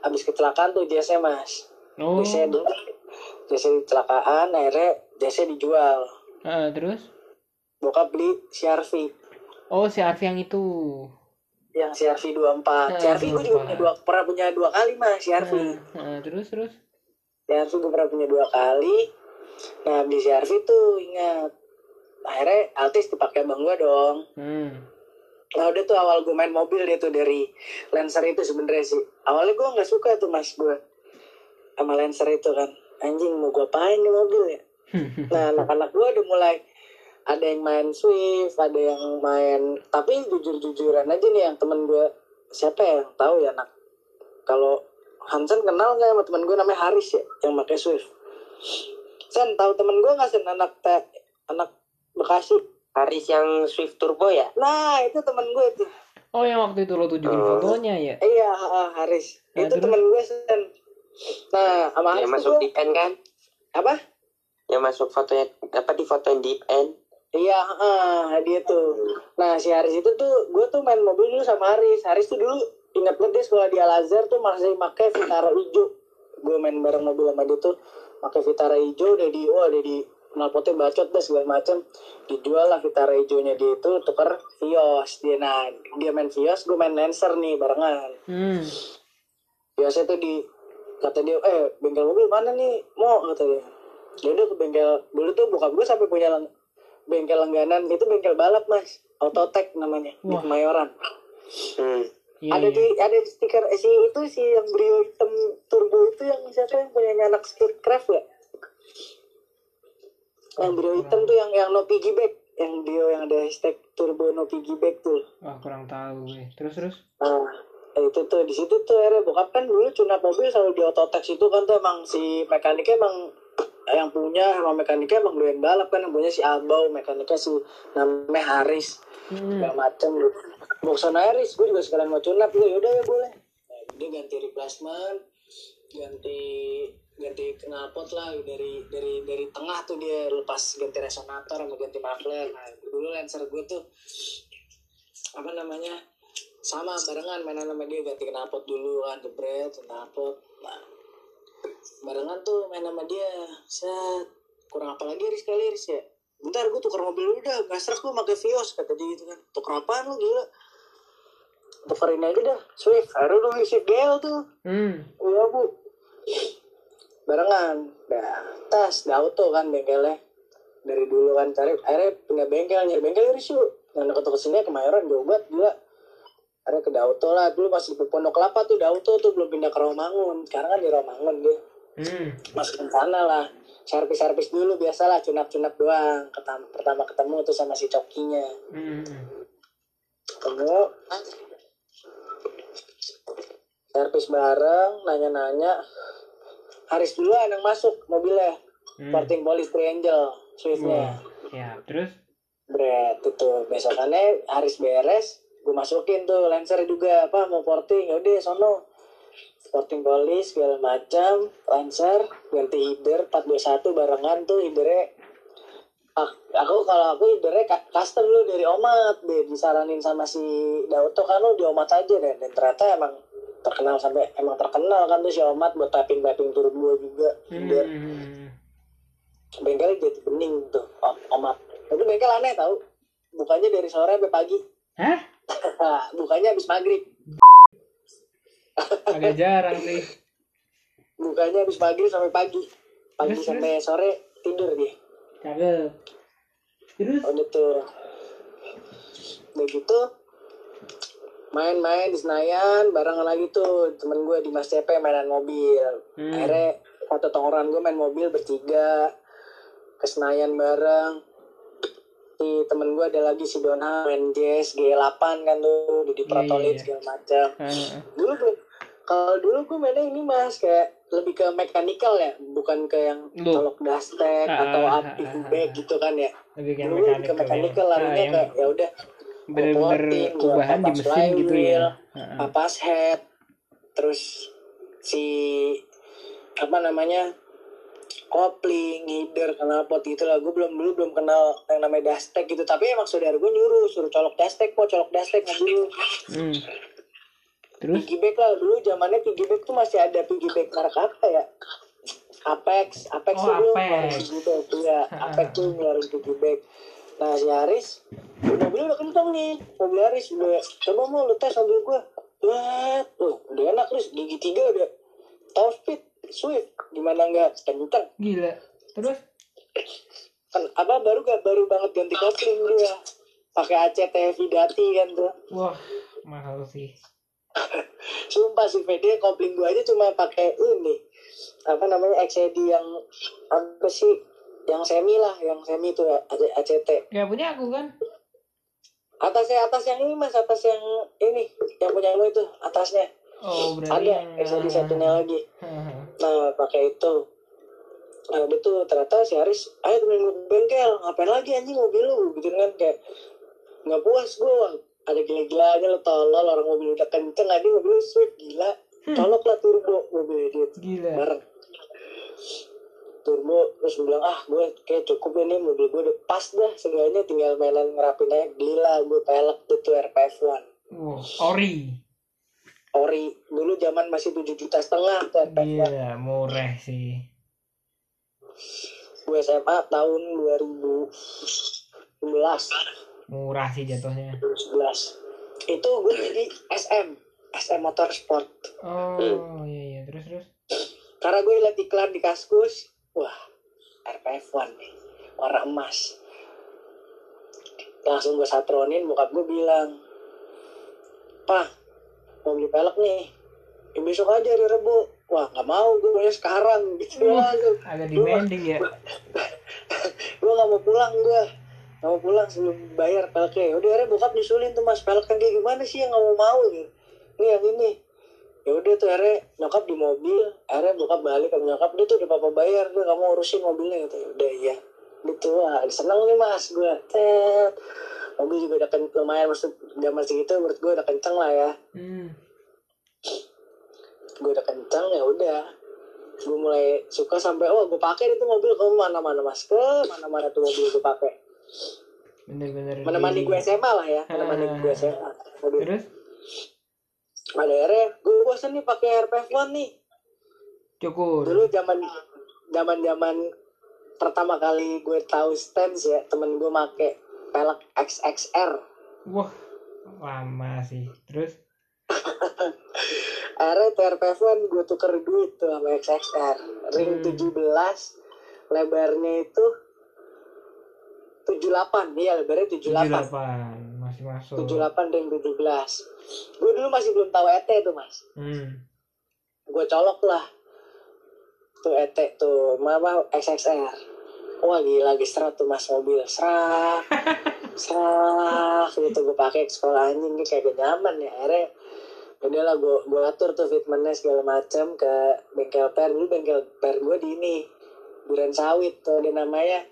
habis kecelakaan tuh jasnya mas oh. jasnya dulu jasnya kecelakaan akhirnya jasnya dijual Ah, terus? bokap beli CRV Oh, si Arfi yang itu. yang CRV 24 Nah, CRV gue juga 24. punya dua, pernah punya dua kali mas CRV Ah, ah, terus terus. CRV gue pernah punya dua kali nah beli CRV tuh ingat. Akhirnya Altis dipakai abang gue dong. Hmm. Nah udah tuh awal gue main mobil dia tuh dari Lancer itu sebenarnya sih. Awalnya gue nggak suka tuh mas gue Sama Lancer itu kan. Anjing mau gue apain nih mobil ya? Nah anak-anak gue udah mulai Ada yang main Swift Ada yang main Tapi jujur-jujuran aja nih yang temen gue siapa ya yang tahu ya anak? Kalau Hansen kenal nggak sama temen gue namanya Haris ya yang pakai Swift Sen tahu temen gue nggak Sen anak te, anak Bekasi Haris yang Swift Turbo ya? nah itu temen gue itu Oh yang waktu itu lo tunjukin Oh. fotonya ya? iya Haris Nah, itu terus? temen gue Sen nah sama Yang Haris masuk tuh deep end kan? apa Yang masuk fotonya apa di foto yang deep end? Iya, ah, dia tuh. Nah, si Haris itu tuh, gue tuh main mobil dulu sama Haris. Haris tuh dulu ingat banget dia sekolah di Al Azhar tuh masih pakai Vitara hijau. Gue main bareng mobil sama dia tuh pakai Vitara hijau, udah di, wah, udah di knalpotnya bacot deh segala macem. Dijual lah Vitara hijaunya dia itu tuker Vios. Dia nah, dia main Vios, gue main Lancer nih barengan. Hmm. Biasanya tuh di kata dia, eh bengkel mobil mana nih? Mau kata dia. Dia udah ke bengkel dulu tuh bokap gue sampai punya lang- bengkel langganan itu bengkel balap mas, Autotech namanya di Wah. Kemayoran. Hmm. Iya, ada iya. di ada di stiker si itu si yang brio hitam turbo itu yang siapa yang punya anak Skillcraft ya? Yang brio hitam tuh yang yang no piggyback, yang brio yang ada hashtag turbo no piggyback tuh. Wah kurang tahu gue. Terus terus. Nah, itu tuh di situ tuh akhirnya bokap kan dulu cuna mobil selalu di Autotex itu kan tuh emang si mekaniknya emang yang punya emang mekaniknya emang doyan balap kan yang punya si Abau mekaniknya si namanya Haris. Hmm. segala macem gitu. mau ke sana Haris gue juga sekalian mau tunap gue yaudah ya boleh. Nah, dia ganti replacement ganti ganti knalpot lah dari dari dari tengah tuh dia lepas ganti resonator sama ganti muffler. Nah dulu Lancer gue tuh. Apa namanya? Sama barengan mainan sama dia ganti knalpot dulu kan jebret knalpot. Nah barengan tuh main sama dia. Set. Kurang apa lagi Riz? Kali Riz ya? Bentar gue tukar mobil dulu dah. Gak serak gue pakai Vios kata dia gitu kan. Tukar apaan lu gila? Tukerin aja dah. Swift. Aduh dulu Swift GL tuh. Hmm. iya bu. Barengan. Dah. Tas dah auto kan bengkelnya. Dari dulu kan cari. Akhirnya pindah bengkel nyari bengkel Riz yuk yang deket ke sini kemayoran jauh banget gila. Akhirnya ke Dauto lah. Dulu masih di Pondok Kelapa tuh Dauto tuh belum pindah ke Romangun sekarang kan di Romangun dia Hmm. masuk ke sana lah servis-servis dulu biasalah cunap-cunap doang Ketam- pertama ketemu tuh sama si cokinya Hmm. ketemu servis bareng nanya-nanya Haris duluan yang masuk mobilnya Hmm. porting polis Triangle Swiftnya Wah. Ya terus. Bret itu besokannya Haris beres gue masukin tuh Lancer juga apa mau porting ya udah sono porting polis segala macam Lancer ganti header 421 barengan tuh headernya Ak- aku kalau aku headernya ka- custom dulu dari Omat deh disaranin sama si Dauto kan lu di Omat aja deh dan ternyata emang terkenal sampai emang terkenal kan tuh si Omat buat tapping tapping turbo juga header Hmm. bengkelnya jadi bening tuh Om- Omat. Itu bengkel aneh tau bukanya dari sore sampai pagi. Hah? bukanya habis maghrib Agak jarang sih. bukanya habis maghrib sampai pagi pagi Terus, sampai sore tidur dia Cakep. Terus. udah gitu main-main di Senayan barengan lagi tuh temen gue di Mas CP mainan mobil Hmm. akhirnya foto tongkrongan gue main mobil bertiga ke Senayan bareng si temen gue ada lagi si Dona main jazz G8 kan tuh diprotolin Iya, iya, iya. segala macam dulu belum kalau dulu gue mainnya ini mas kayak lebih ke mechanical ya bukan ke yang Loh. colok dustek Ah, atau ah, up ah, ah, back gitu kan ya lebih kayak dulu lebih ke mechanical. ya. larinya Ah, yang kayak ya udah bener-bener perubahan di mesin gitu ya. flywheel, Ah, ah. papas head terus si apa namanya kopling, header, knalpot gitu lah. Gue belum dulu belum kenal yang namanya dustek gitu. Tapi emang saudara gue nyuruh suruh colok dustek, kok colok dustek mobil. Hmm. Terus? Piggyback lah dulu zamannya piggyback tuh masih ada piggyback merek apa ya? Apex, Apex Oh, belum Apex. piggyback, iya. Apex tuh ngeluarin piggyback. Nah si Haris, mobilnya udah kenceng nih, mobil Haris udah, coba mau lu tes mobil gue. Wah, tuh udah enak terus gigi tiga udah top speed, swift, gimana nggak kenceng? Gila. Terus? Kan apa baru gak baru banget ganti kopling dia, pakai ACT Vidati kan tuh. Wah, mahal sih. Sumpah sih VD kopling gue aja cuma pakai ini. Apa namanya XCD yang apa sih? Yang semi lah yang semi itu ACT Ya punya aku kan. atasnya atas yang ini mas atas yang ini yang punya lu itu atasnya. Oh berarti ada yang SLD satunya lagi. Nah pakai itu. Nah tuh ternyata si Aris ayo temenin gue ke bengkel ngapain lagi anjing mobil lu? Gitu kan kayak nggak puas gue ada gila-gilanya lo tolol orang mobil udah kenceng. Aja mobil lu swift gila. Colok lah turbo mobilnya dia gila. Bareng turbo terus bilang ah gue kayak cukup ini mobil gue udah pas dah. Seenggaknya tinggal mainan ngerapin aja. Gila gue pelek tuh tuh RPF 1 wow ori. Ori. Dulu zaman masih 7 juta setengah tuh RPF 1 gila murah sih. Gue SMA tahun 2011 murah sih jatuhnya. 2011 itu gue jadi SM SM Motorsport. Oh iya iya. Terus terus? Karena gue liat iklan di Kaskus wah RPF 1 nih. Warna emas. Langsung gue satronin bokap gue bilang Pak mau beli pelek nih. Ya besok aja hari Rebo wah nggak mau gue maunya sekarang. Gitu langsung agak demanding ya. Gue nggak mau pulang gue mau pulang sebelum bayar peleknya udah akhirnya bokap nyusulin tuh mas pelek kan kayak gimana sih yang nggak mau? Mau gitu. Ini yang ini. Ya udah tuh akhirnya nyokap di mobil. Akhirnya bokap balik ke nyokap dia tuh udah papa bayar nggak mau urusin mobilnya. Gitu. Ya udah iya. Gitu wah seneng nih mas gue tet. Mobil juga udah ken- lumayan maksud zaman segitu menurut gue udah kenceng lah ya. Hmm. gue udah kenceng ya udah. Gue mulai suka sampai oh gue pakai itu mobil. Ke mana mana mas? Ke mana mana tuh mobil gue pakai bener-bener menemani di- gue SMA lah ya menemani Ah. gue SMA mobil terus? Pada akhirnya gue bosan nih pakai RPF One nih. Cukur. Dulu zaman zaman zaman pertama kali gue tahu stance ya temen gue make pelek XXR wah lama sih. Terus? Akhirnya tuh RPF One gue tuker duit tuh sama XXR ring Hmm. 17 lebarnya itu 78 iya lebarnya 78 78 masih masuk. 78 ring 17 gue dulu masih belum tahu ET tuh mas. Hmm. gue colok lah. Tuh ET tuh mama XXR wah gila gesrot tuh mas mobil. Serak serak gitu. Gue pakai ke sekolah anjing kayak gak nyaman ya. Akhirnya udah lah gue gue atur tuh fitmentnya segala macam ke bengkel per. Dulu bengkel per gue di ini Duren Sawit tuh ada namanya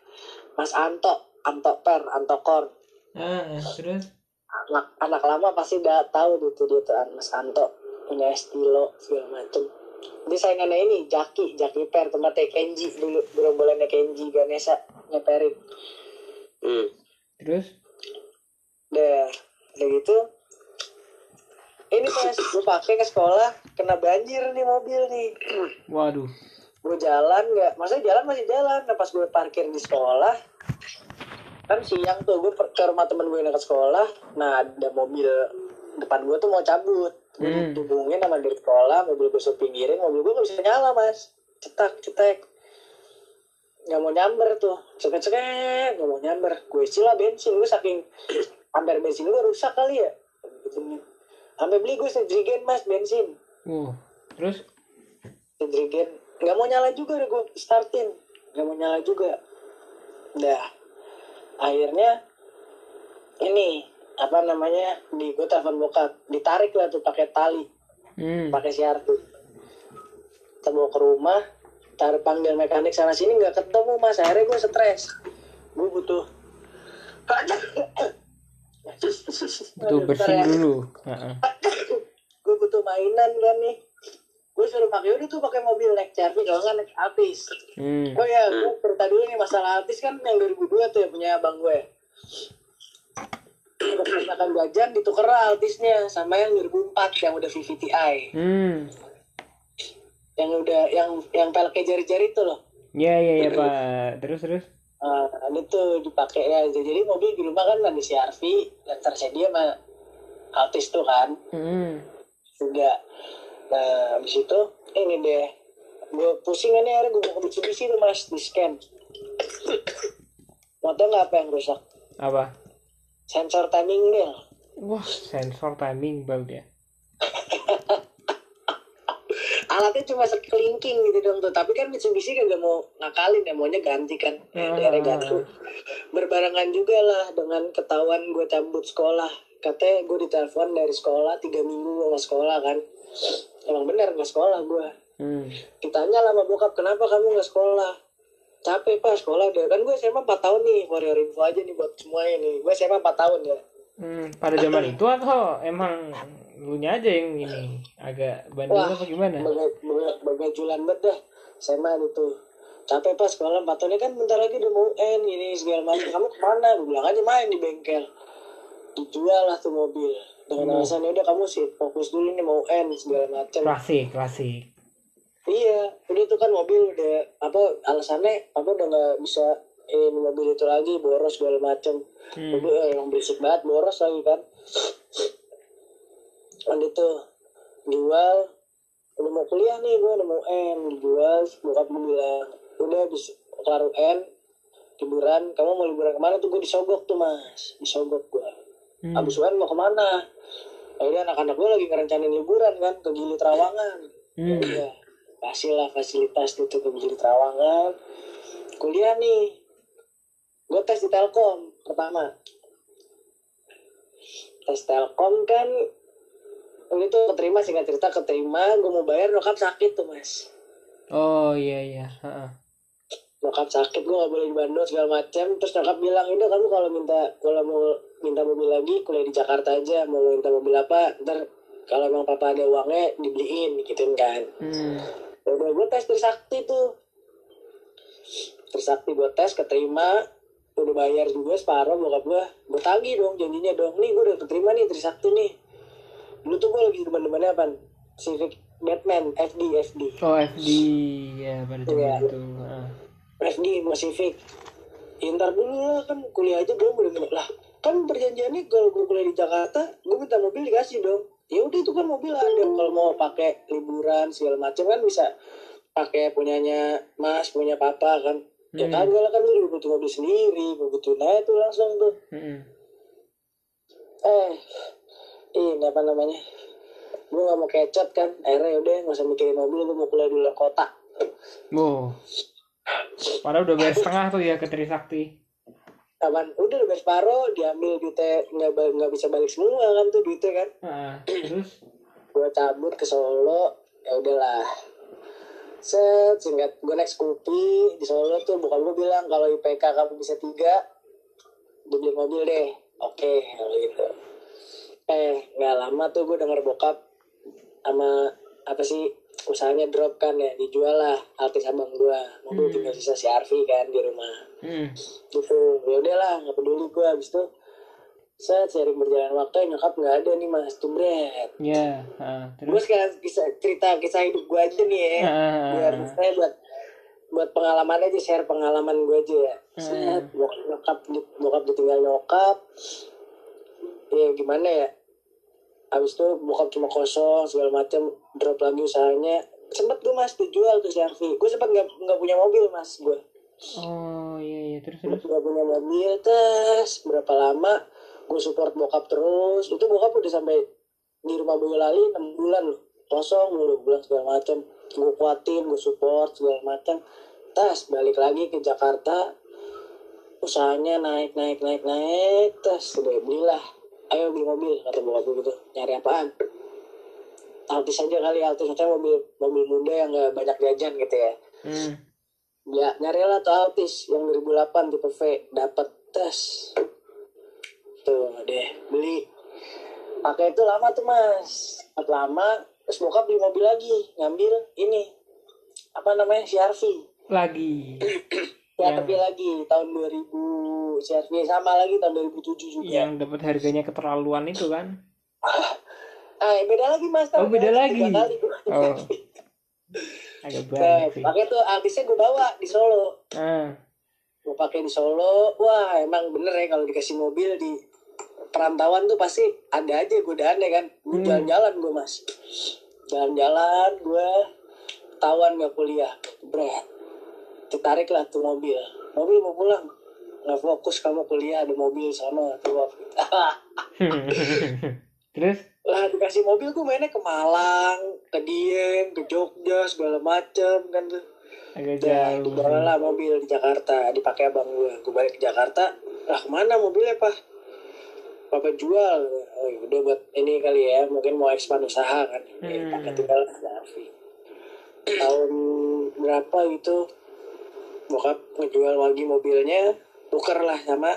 Mas Anto Anto Per Anto Kor ah, terus? Anak anak lama pasti udah tahu tuh dia tuh Mas Anto punya estilo segala macem. Dia saingannya ini Jaki Jaki Per tempatnya Kenji dulu gerombolannya Kenji Ganesha nyeperin. Hmm. terus? Deh udah gitu ini pas gue pakai ke sekolah kena banjir nih mobil nih. Waduh. Gue jalan nggak maksudnya jalan masih jalan nah pas gue parkir di sekolah kan siang tuh gue ke rumah temen gue yang dekat sekolah. Nah ada mobil depan gue tuh mau cabut. Hmm. dihubungin sama dari sekolah mobil gue suruh pinggirin mobil gue gak bisa nyala mas. Cetak cetek. Nggak mau nyamber tuh. Ceket ceket nggak mau nyamber. Gue isi lah bensin gue saking amper bensin gue rusak kali ya. Sampai beli gue sedrigen mas bensin. Wow terus? Sedrigen nggak mau nyala juga deh gue startin. Nggak mau nyala juga. Dah akhirnya ini apa namanya di gue telepon bokap. Ditarik lah tuh pakai tali. Hmm. pakai siartu kita bawa ke rumah taruh panggil mekanik sana sini nggak ketemu mas. Akhirnya gue stres. Gue butuh tuh bersin dulu. Heeh. gue butuh mainan kan nih gue suruh pakai udah tuh pakai mobil naik CRV kalau nggak naik Altis hmm. oh ya gue cerita dulu nih masalah Altis kan yang 2002 tuh ya punya abang gue Makan jajan ditukar Altisnya sama yang 2004 yang udah VVTi hmm. yang udah yang yang peleknya jari-jari itu loh ya ya ya pak terus terus Nah, ini tuh dipakai ya. Jadi mobil di rumah kan ada CRV yang tersedia sama Altis tuh kan. hmm. Juga. Nah, habis itu ini deh. Gue pusing ini akhirnya gue ke Mitsubishi tuh mas di scan. Mau tau nggak apa yang rusak? apa Sensor timing bell. wah sensor timing belt ya Alatnya cuma sekelingking gitu dong tuh. Tapi kan Mitsubishi kagak mau ngakalin ya. Maunya ganti kan. Hmm. Akhirnya ganti. berbarengan juga lah dengan ketahuan gue cabut sekolah katanya gue ditelepon dari sekolah tiga minggu gue nggak sekolah kan emang bener nggak sekolah gue hmm. ditanya lah sama bokap kenapa kamu nggak sekolah? Capek pak sekolah udah. Kan gue SMA 4 tahun nih your info aja nih buat semuanya nih. Gue SMA 4 tahun ya. Hmm, pada zaman itu atau emang lu aja yang ini agak bandel apa gimana? Baga- baga- bagajulan banget dah SMA itu capek pas sekolah empat tahun ini kan bentar lagi udah mau UN ini segala macam. Kamu ke mana? Gue bilang aja main di bengkel. Dijual lah tuh mobil dengan Hmm. alasan "Ya udah kamu sih fokus dulu nih mau UN segala macam Klasik, klasik. iya udah itu kan mobil udah apa alasannya apa udah nggak bisa ini mobil itu lagi boros segala macam Hmm. mobil eh, yang berisik banget boros lagi kan kan itu jual udah mau kuliah nih gue udah mau UN dijual bokap gue bilang udah habis kelar UN liburan kamu mau liburan ke mana tuh gue disogok tuh mas disogok gue Hmm. habis UN mau ke mana Akhirnya anak-anak gue lagi ngerencanain liburan kan ke Gili Trawangan Hmm. ya kasih lah fasilitas itu ke Gili Trawangan kuliah nih gue tes di Telkom pertama tes Telkom kan ini tuh keterima singkat cerita keterima gue mau bayar nyokap sakit tuh mas Oh iya iya. Heeh. nyokap sakit gue gak boleh di Bandung segala macam terus nyokap bilang udah kamu kalau minta kalau mau minta mobil lagi kuliah di Jakarta aja mau minta mobil apa ntar kalau emang papa ada uangnya dibeliin gituin kan Hmm. Ya udah gue tes Trisakti tuh Trisakti gue tes keterima udah bayar juga separuh bokap gue gue tagih dong janjinya dong nih gue udah keterima nih Trisakti nih dulu tuh gue lagi demen-demennya apa Civic Batman FD FD Oh FD ya pada zaman Iya. itu. Heeh. FD sama Civic ya, ntar dulu lah kan kuliah aja belum udah lah kan perjanjiannya kalau gue kuliah di Jakarta gue minta mobil dikasih dong ya udah itu kan mobil ada kalau mau pakai liburan segala macam kan bisa pakai punyanya mas punya papa kan ya Hmm. lah kan lu juga butuh mobil sendiri gue butuh nah itu langsung tuh Hmm. eh ini apa namanya gue gak mau kecot kan akhirnya udah gak usah mikirin mobil gue mau kuliah di luar kota Wow. Padahal udah bayar setengah tuh ya ke Trisakti. Aman, udah udah separuh diambil duitnya nggak nggak bisa balik semua kan tuh duitnya kan. Heeh. Terus gue cabut ke Solo ya udahlah. Set singkat gue naik Scoopy di Solo tuh bukan gue bilang kalau IPK kamu bisa tiga gue beli mobil deh. Oke kalau gitu. Eh nggak lama tuh gue denger bokap sama apa sih usahanya drop kan ya dijual lah Altis abang gue mobil Hmm. tinggal sisa si Arfi kan di rumah hmm. gitu. Ya udahlah nggak peduli gue abis itu set sering berjalan waktu nyokap nggak ada nih mas. Tuh Bret ya, heeh. gue terus sekarang kisah cerita kisah hidup gue aja nih ya. Biar Heeh. saya buat buat pengalaman aja share pengalaman gue aja ya. Set bok- nyokap bokap ditinggal nyokap. Ya gimana ya? Abis itu bokap cuma kosong segala macam drop lagi usahanya. Sempet gue mas dijual tuh si Arfi gue sempet nggak nggak punya mobil mas gue Oh iya iya. Terus gue terus. nggak punya mobil tes. Berapa lama? Gue support bokap terus. Itu bokap udah sampai di rumah Boyolali 6 bulan loh. Kosong mulu bulan segala macam gue kuatin gue support segala macam tas balik lagi ke Jakarta. Usahanya naik naik naik naik. Tas udah belilah. Ayo beli mobil kata bokap gue gitu. Nyari apaan? Altis aja kali Altis. Maksudnya mobil mobil muda yang gak banyak jajan gitu ya. Hmm. Ya nyarilah tuh Altis yang 2008 tipe V dapat tes tuh deh beli. Pakai itu lama tuh mas. Lama terus bokap beli mobil lagi. Ngambil ini. Apa namanya? CRV Lagi. ya Yang- tapi lagi. Tahun 2000 CRV sama lagi tahun 2007 juga. Yang dapat harganya keterlaluan itu kan. ah beda lagi mas. Oh, beda lagi. kali. Oh. Agak Nah, banyak sih. pakai tuh Altisnya gue bawa di Solo. Ah. gue pakai di Solo. Wah emang bener ya kalau dikasih mobil di perantauan tuh pasti ada aja godaannya kan. Gue Hmm. jalan-jalan gue mas. Jalan-jalan gue tawan gak kuliah. Bret tertarik lah tuh mobil. Mobil mau pulang. Nggak fokus kamu kuliah ada mobil sama tuh terus lah dikasih mobil gue mainnya ke Malang ke Dieng ke Jogja segala macem kan tuh agak jauh dibawa lah mobil di Jakarta, dipakai abang gue. Gue balik ke Jakarta, lah ke mana mobilnya pak? Papa jual. Oh ya udah buat ini kali ya, mungkin mau expand usaha kan. Ya, Hmm. pakai tinggal Arfi. Tahun berapa gitu, bokap ngejual lagi mobilnya, tuker lah sama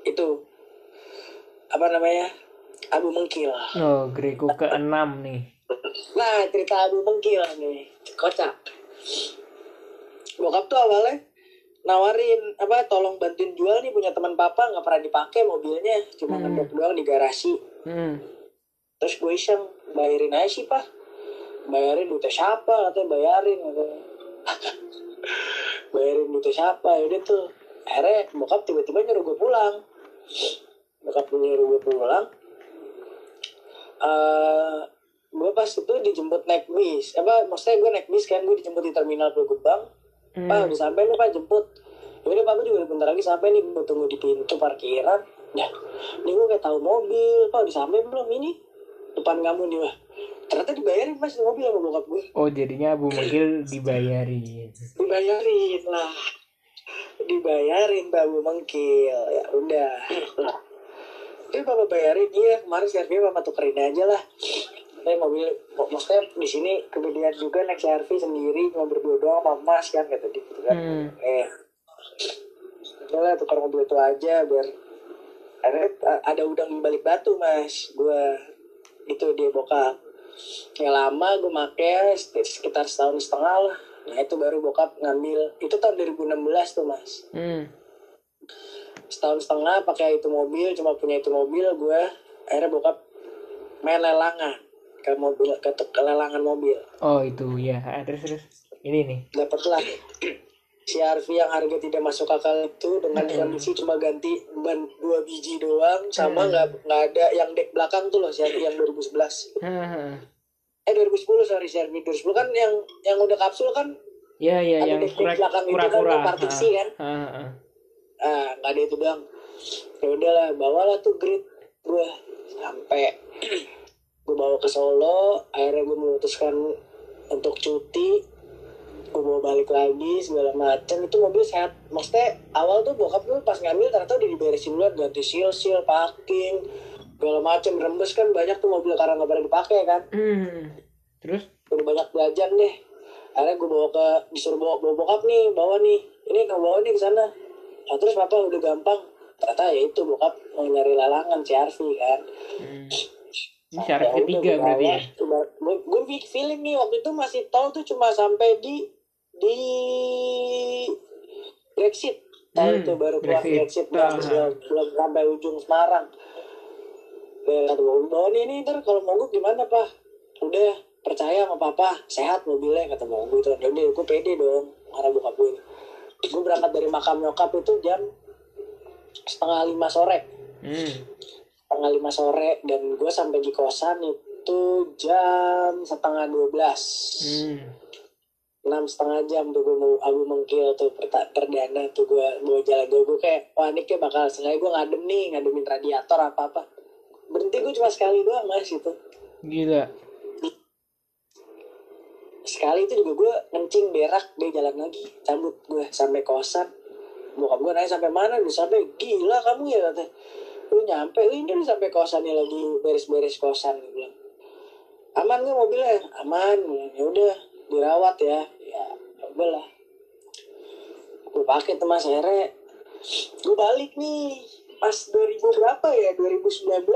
itu apa namanya Abu Mengkil. oh Greco keenam nih Nah, cerita Abu Mengkil nih. Kocak. Bokap tuh awalnya nawarin apa tolong bantuin jual nih punya teman papa nggak pernah dipakai mobilnya cuma Hmm. ngedok doang di garasi hmm. terus gue iseng bayarin aja sih pak bayarin duitnya siapa katanya bayarin katanya. bayarin duitnya siapa yaudah tuh akhirnya bokap tiba-tiba nyuruh gue pulang bokap nyuruh gue pulang eh gue pas itu dijemput naik bis apa maksudnya gue naik bis kan gue dijemput di terminal Pulau Gebang Hmm. Pak udah sampai nih Pak jemput. Yaudah Pak gue juga bentar lagi sampai nih gue tunggu di pintu parkiran. Ya, ini gue kayak tahu mobil Pak udah sampai belum ini depan kamu nih Pak. Ternyata dibayarin mas mobil sama bokap gue. oh jadinya Abu Mengkil dibayarin Dibayarin lah. Dibayarin babu mengkil. Ya udah. Lah. Tapi papa bayarin iya kemarin CRV papa tukerin aja lah. Tapi mobil, mak- maksudnya di sini kemudian juga naik CRV sendiri cuma berdua doang sama mas kan kata dia gitu kan. hmm. Eh, udah lah tukar mobil itu aja biar akhirnya a- ada udang di balik batu mas gue itu dia bokap yang lama gue make sekitar setahun setengah lah nah itu baru bokap ngambil itu tahun 2016 tuh mas Hmm. Setahun setengah pakai itu mobil cuma punya itu mobil gue akhirnya bokap main lelangan ke mobil ke, ke lelangan mobil. Oh itu ya terus terus. Ini nih dapatlah CRV yang harga tidak masuk akal itu dengan kondisi cuma ganti ban dua biji doang sama nggak nggak ada yang dek belakang tuh loh CRV yang 2011 Haha. eh 2010 sorry CRV 2010 kan yang yang udah kapsul kan? Ya ya Ada yang dek-dek kura belakang itu kan, kura-kura. yang partiksi kan? Ah, ah, ah. nggak ada itu doang ya udahlah bawalah tuh grid gue sampai gue bawa ke Solo akhirnya gue memutuskan untuk cuti. Gue bawa balik lagi segala macam itu mobil sehat. Maksudnya awal tuh bokap gue pas ngambil ternyata udah diberesin duluan. Ganti seal seal parking segala macam rembes kan banyak tuh mobil karena nggak pernah dipakai kan? Hmm. terus? Udah banyak belajar deh akhirnya gue bawa ke disuruh bawa, bawa bokap nih bawa nih. Ini kamu bawa nih ke sana nah, terus papa udah gampang ternyata ya itu bokap mau nyari lalangan CRV kan. Hmm. ini syarat ketiga berarti ya? gue feeling nih waktu itu masih tol tuh cuma sampai di di Brexit. Tahu Hmm, itu baru keluar Brexit. Brexit belum, belum, belum sampai ujung Semarang. Kata bawa nih nih ntar kalau mogok gimana pak? Udah percaya sama papa sehat mobilnya kata bang gue itu udah gue pede dong karena bokap gue gue berangkat dari makam nyokap itu jam setengah lima sore. Hmm. setengah lima sore dan gue sampai di kosan itu jam setengah dua belas. Hmm. enam setengah jam tuh gue mau abu mengkil tuh perdana tuh gue bawa jalan. Gue gue kayak wah ini kayak bakal sengaja gue ngadem nih ngademin radiator apa apa. Berhenti gue cuma sekali doang mas itu gila sekali itu juga gue kencing berak dia jalan lagi. Cabut gue sampai kosan. Bokap gue nanya sampai mana lu? Sampai gila kamu ya kata lu nyampe lu ini lu sampai kosannya lagi beres-beres kosan gue bilang. Aman gak mobilnya? Aman ya udah dirawat ya. Ya udah lah. Gue pakai mas akhirnya gue balik nih. Pas 2000 berapa ya? 2019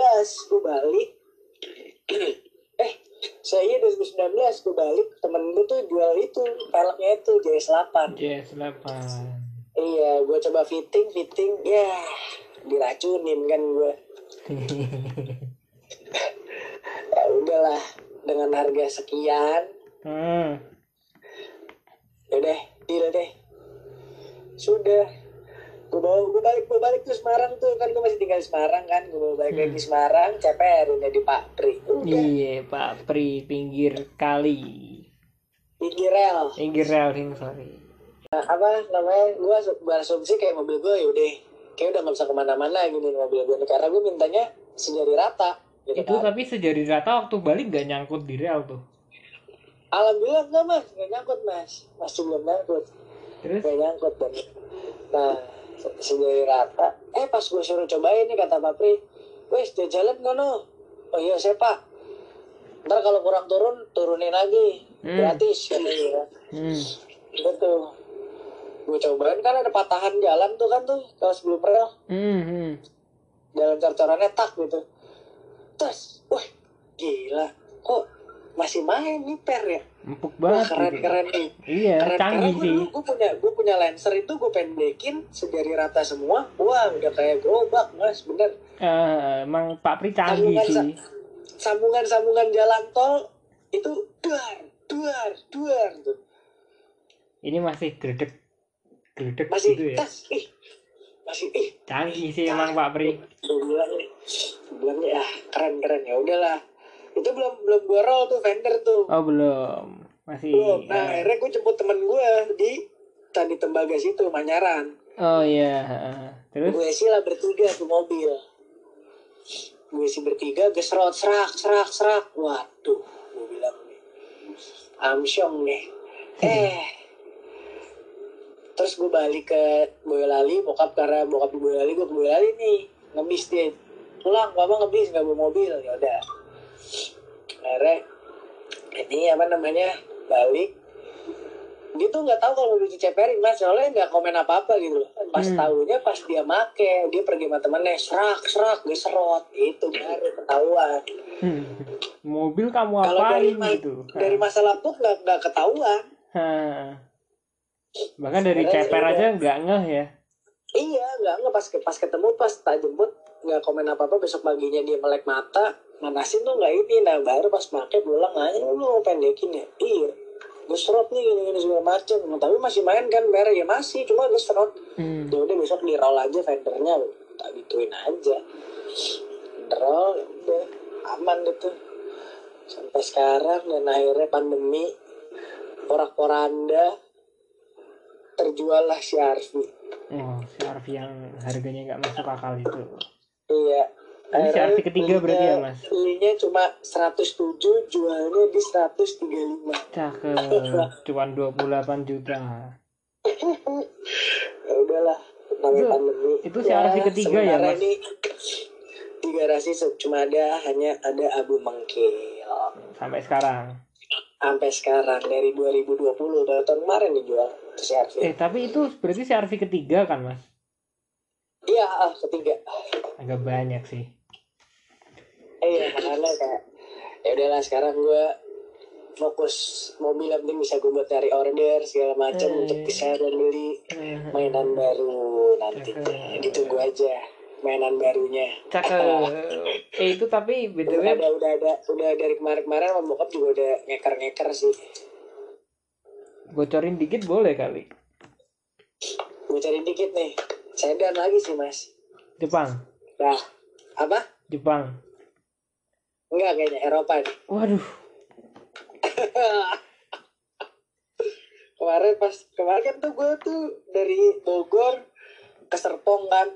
gue balik saya 2019 gue balik temen gue tuh jual itu peleknya itu JS8 JS8 iya gue coba fitting fitting ya diracunin kan gue ya udahlah dengan harga sekian. Hmm. ya udah deal deh. Sudah gue bawa gue balik gue balik tuh Semarang tuh. Kan gue masih tinggal di Semarang kan. Gue bawa balik lagi Semarang CPR udah di Pak Pri iya Pak Pri pinggir kali. Pinggir rel. Pinggir rel ring sorry. Nah, apa namanya gue berasumsi kayak mobil gue ya udah kayak udah nggak bisa ke mana-mana gini mobil gue karena gue mintanya sejari rata gitu itu kan? tapi sejari rata waktu balik gak nyangkut di rel tuh. Alhamdulillah enggak mas. Nggak nyangkut mas. Masih belum nyangkut. Terus? Nggak nyangkut dan nah sejari rata. Eh pas gue suruh cobain nih kata Pak Pri wes jalan nggak no oh iya saya pak. Ntar kalau kurang turun turunin lagi. Hmm. gratis katanya hmm. gitu gue cobain kan ada patahan jalan tuh kan tuh kalau sebelum rel Hmm, hmm. jalan cor-corannya tak gitu. Terus wah gila. Kok masih main nih per ya empuk wah banget keren gitu. keren nih iya keren canggih gue sih. gue punya gue punya lancer itu gue pendekin sejari rata semua. Wah udah kayak gerobak mas. Bener. Eh, emang Pak Pri canggih Sambungan sih. sambungan sambungan jalan tol itu duar duar duar tuh. Ini masih gredek gredek masih gitu ya? tas ih. Masih ih. Canggih sih emang Pak Pri. Gue bilang nih. Gue bilang nih ah. Keren keren. Ya udahlah itu belum belum gue roll tuh vendor tuh. Oh belum. Masih belum. Nah eh, akhirnya gue jemput temen gue di tadi tembaga situ Manyaran. Oh iya terus? Gue sih lah bertiga tuh mobil. Gue sih bertiga gesrot serak serak serak. Waduh gue bilang nih. Amsyong nih. Eh. Terus gue balik ke Boyolali bokap karena bokap di Boyolali gue ke Boyolali nih. Ngebis dia. Pulang bapak ngebis nggak bawa mobil. Ya udah akhirnya ini apa namanya balik dia tuh nggak tahu kalau mobil diceperin mas. Soalnya nggak komen apa apa gitu loh. Pas Hmm. tahunya pas dia make dia pergi sama temennya serak serak geserot itu baru ketahuan. Hmm. mobil kamu kalau dari gitu? dari masalah tuh nggak nggak ketahuan. Bahkan dari Sebenarnya ceper iya. aja nggak ngeh ya? Iya nggak nggak pas pas ketemu pas tak jemput nggak komen apa apa besok paginya dia melek mata manasin tuh nggak ini. Nah baru pas make pulang aja lu mau pendekin ya? Iya. Geserot nih gini gini segala macem. Nah, tapi masih main kan merah ya masih cuma geserot hmm. ya udah besok di roll aja vendornya. Tak gituin aja. Roll ya udah. Aman gitu sampai sekarang dan akhirnya pandemi. Porak-poranda. Terjual lah si Arfi oh si Arfi yang harganya nggak masuk akal itu. Iya Ini si Arfi ketiga berarti ya, Mas? belinya cuma 107 jualnya di 135 cakep. Cuman 28 juta. Ya udahlah namanya pandemi itu si Arfi ketiga ya, Mas? ini di garasi cuma ada hanya ada abu mengkil. Sampai sekarang. Sampai sekarang dari 2020 dari tahun kemarin dijual si Arfi eh tapi itu berarti si Arfi ketiga kan mas? Iya ah, ketiga. Agak banyak sih iya makanya kayak ya udahlah sekarang gue fokus mobil yang penting bisa gue buat cari order segala macam Hmm. untuk bisa membeli Eh, mainan baru nantinya. Ditunggu aja mainan barunya. Cakep. Eh itu tapi udah btw ada udah ada udah dari kemarin-kemarin sama bokap juga udah ngeker-ngeker sih. Bocorin dikit boleh kali. Gue cari dikit nih. Sedan lagi sih mas. Jepang. Nah apa? Jepang enggak kayaknya Eropa nih waduh. Kemarin pas kemarin kan tuh gue tuh dari Bogor ke Serpong kan.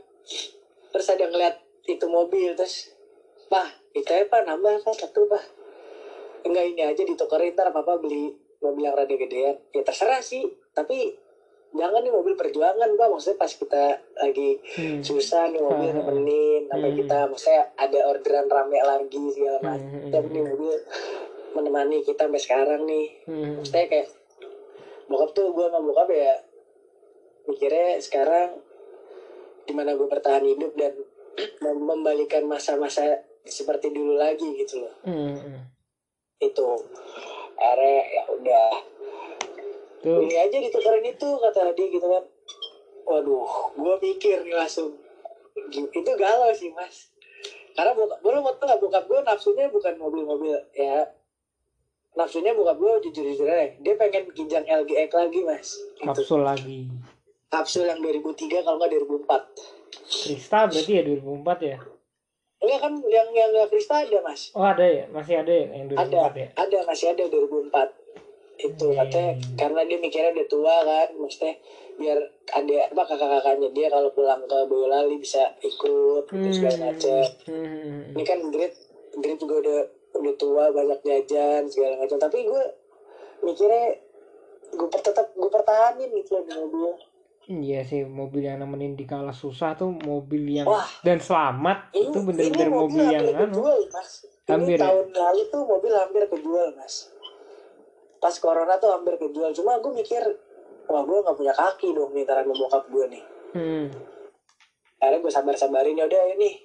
Terus ada ngeliat itu mobil terus pak itu ya pak nambah pak satu pak. Enggak ini aja ditukerin ntar papa beli mobil yang rada gedean. Ya terserah sih tapi jangan nih mobil perjuangan pak maksudnya pas kita lagi Hmm. susah nih mobil Hmm. nemenin sampai Hmm. kita maksudnya ada orderan rame lagi segala Hmm. macam tapi nih mobil menemani kita sampai sekarang nih Hmm. maksudnya kayak bokap tuh gue sama bokap ya mikirnya sekarang di mana gue bertahan hidup dan mem- membalikan masa-masa seperti dulu lagi gitu loh Hmm. itu akhirnya ya udah tuh. Ini aja ditukerin itu kata dia gitu kan. Waduh gue mikir nih langsung. Itu galau sih mas. Karena bokap gue mau tau gak bokap gue nafsunya bukan mobil-mobil ya. Nafsunya bokap gue jujur-jujur aja. Dia pengen kijang LGX lagi mas. Gitu. kapsul lagi. Kapsul yang 2003 kalau nggak 2004 Krista berarti ya 2004 ya? Enggak kan yang yang Krista ada mas. Oh ada ya? Masih ada ya yang 2004 ada ya? ada masih ada 2004 itu Hmm. katanya karena dia mikirnya udah tua kan maksudnya biar ada apa kakak-kakaknya dia kalau pulang ke Boyolali bisa ikut gitu segala macam Hmm. ini kan Grit Grit juga udah udah tua banyak jajan segala macam tapi gue mikirnya gue tetap gue pertahanin gitu loh di mobil Iya sih mobil yang nemenin di kala susah tuh mobil yang Wah. dan selamat ini, itu bener-bener ini mobil yang hampir anu kejual mas Hampir ini ya? tahun lalu tuh mobil hampir kejual mas pas corona tuh hampir kejual. Cuma gue mikir wah gue nggak punya kaki dong nih taran bokap gue nih. Hmm. akhirnya gue sabar-sabarin ya udah ini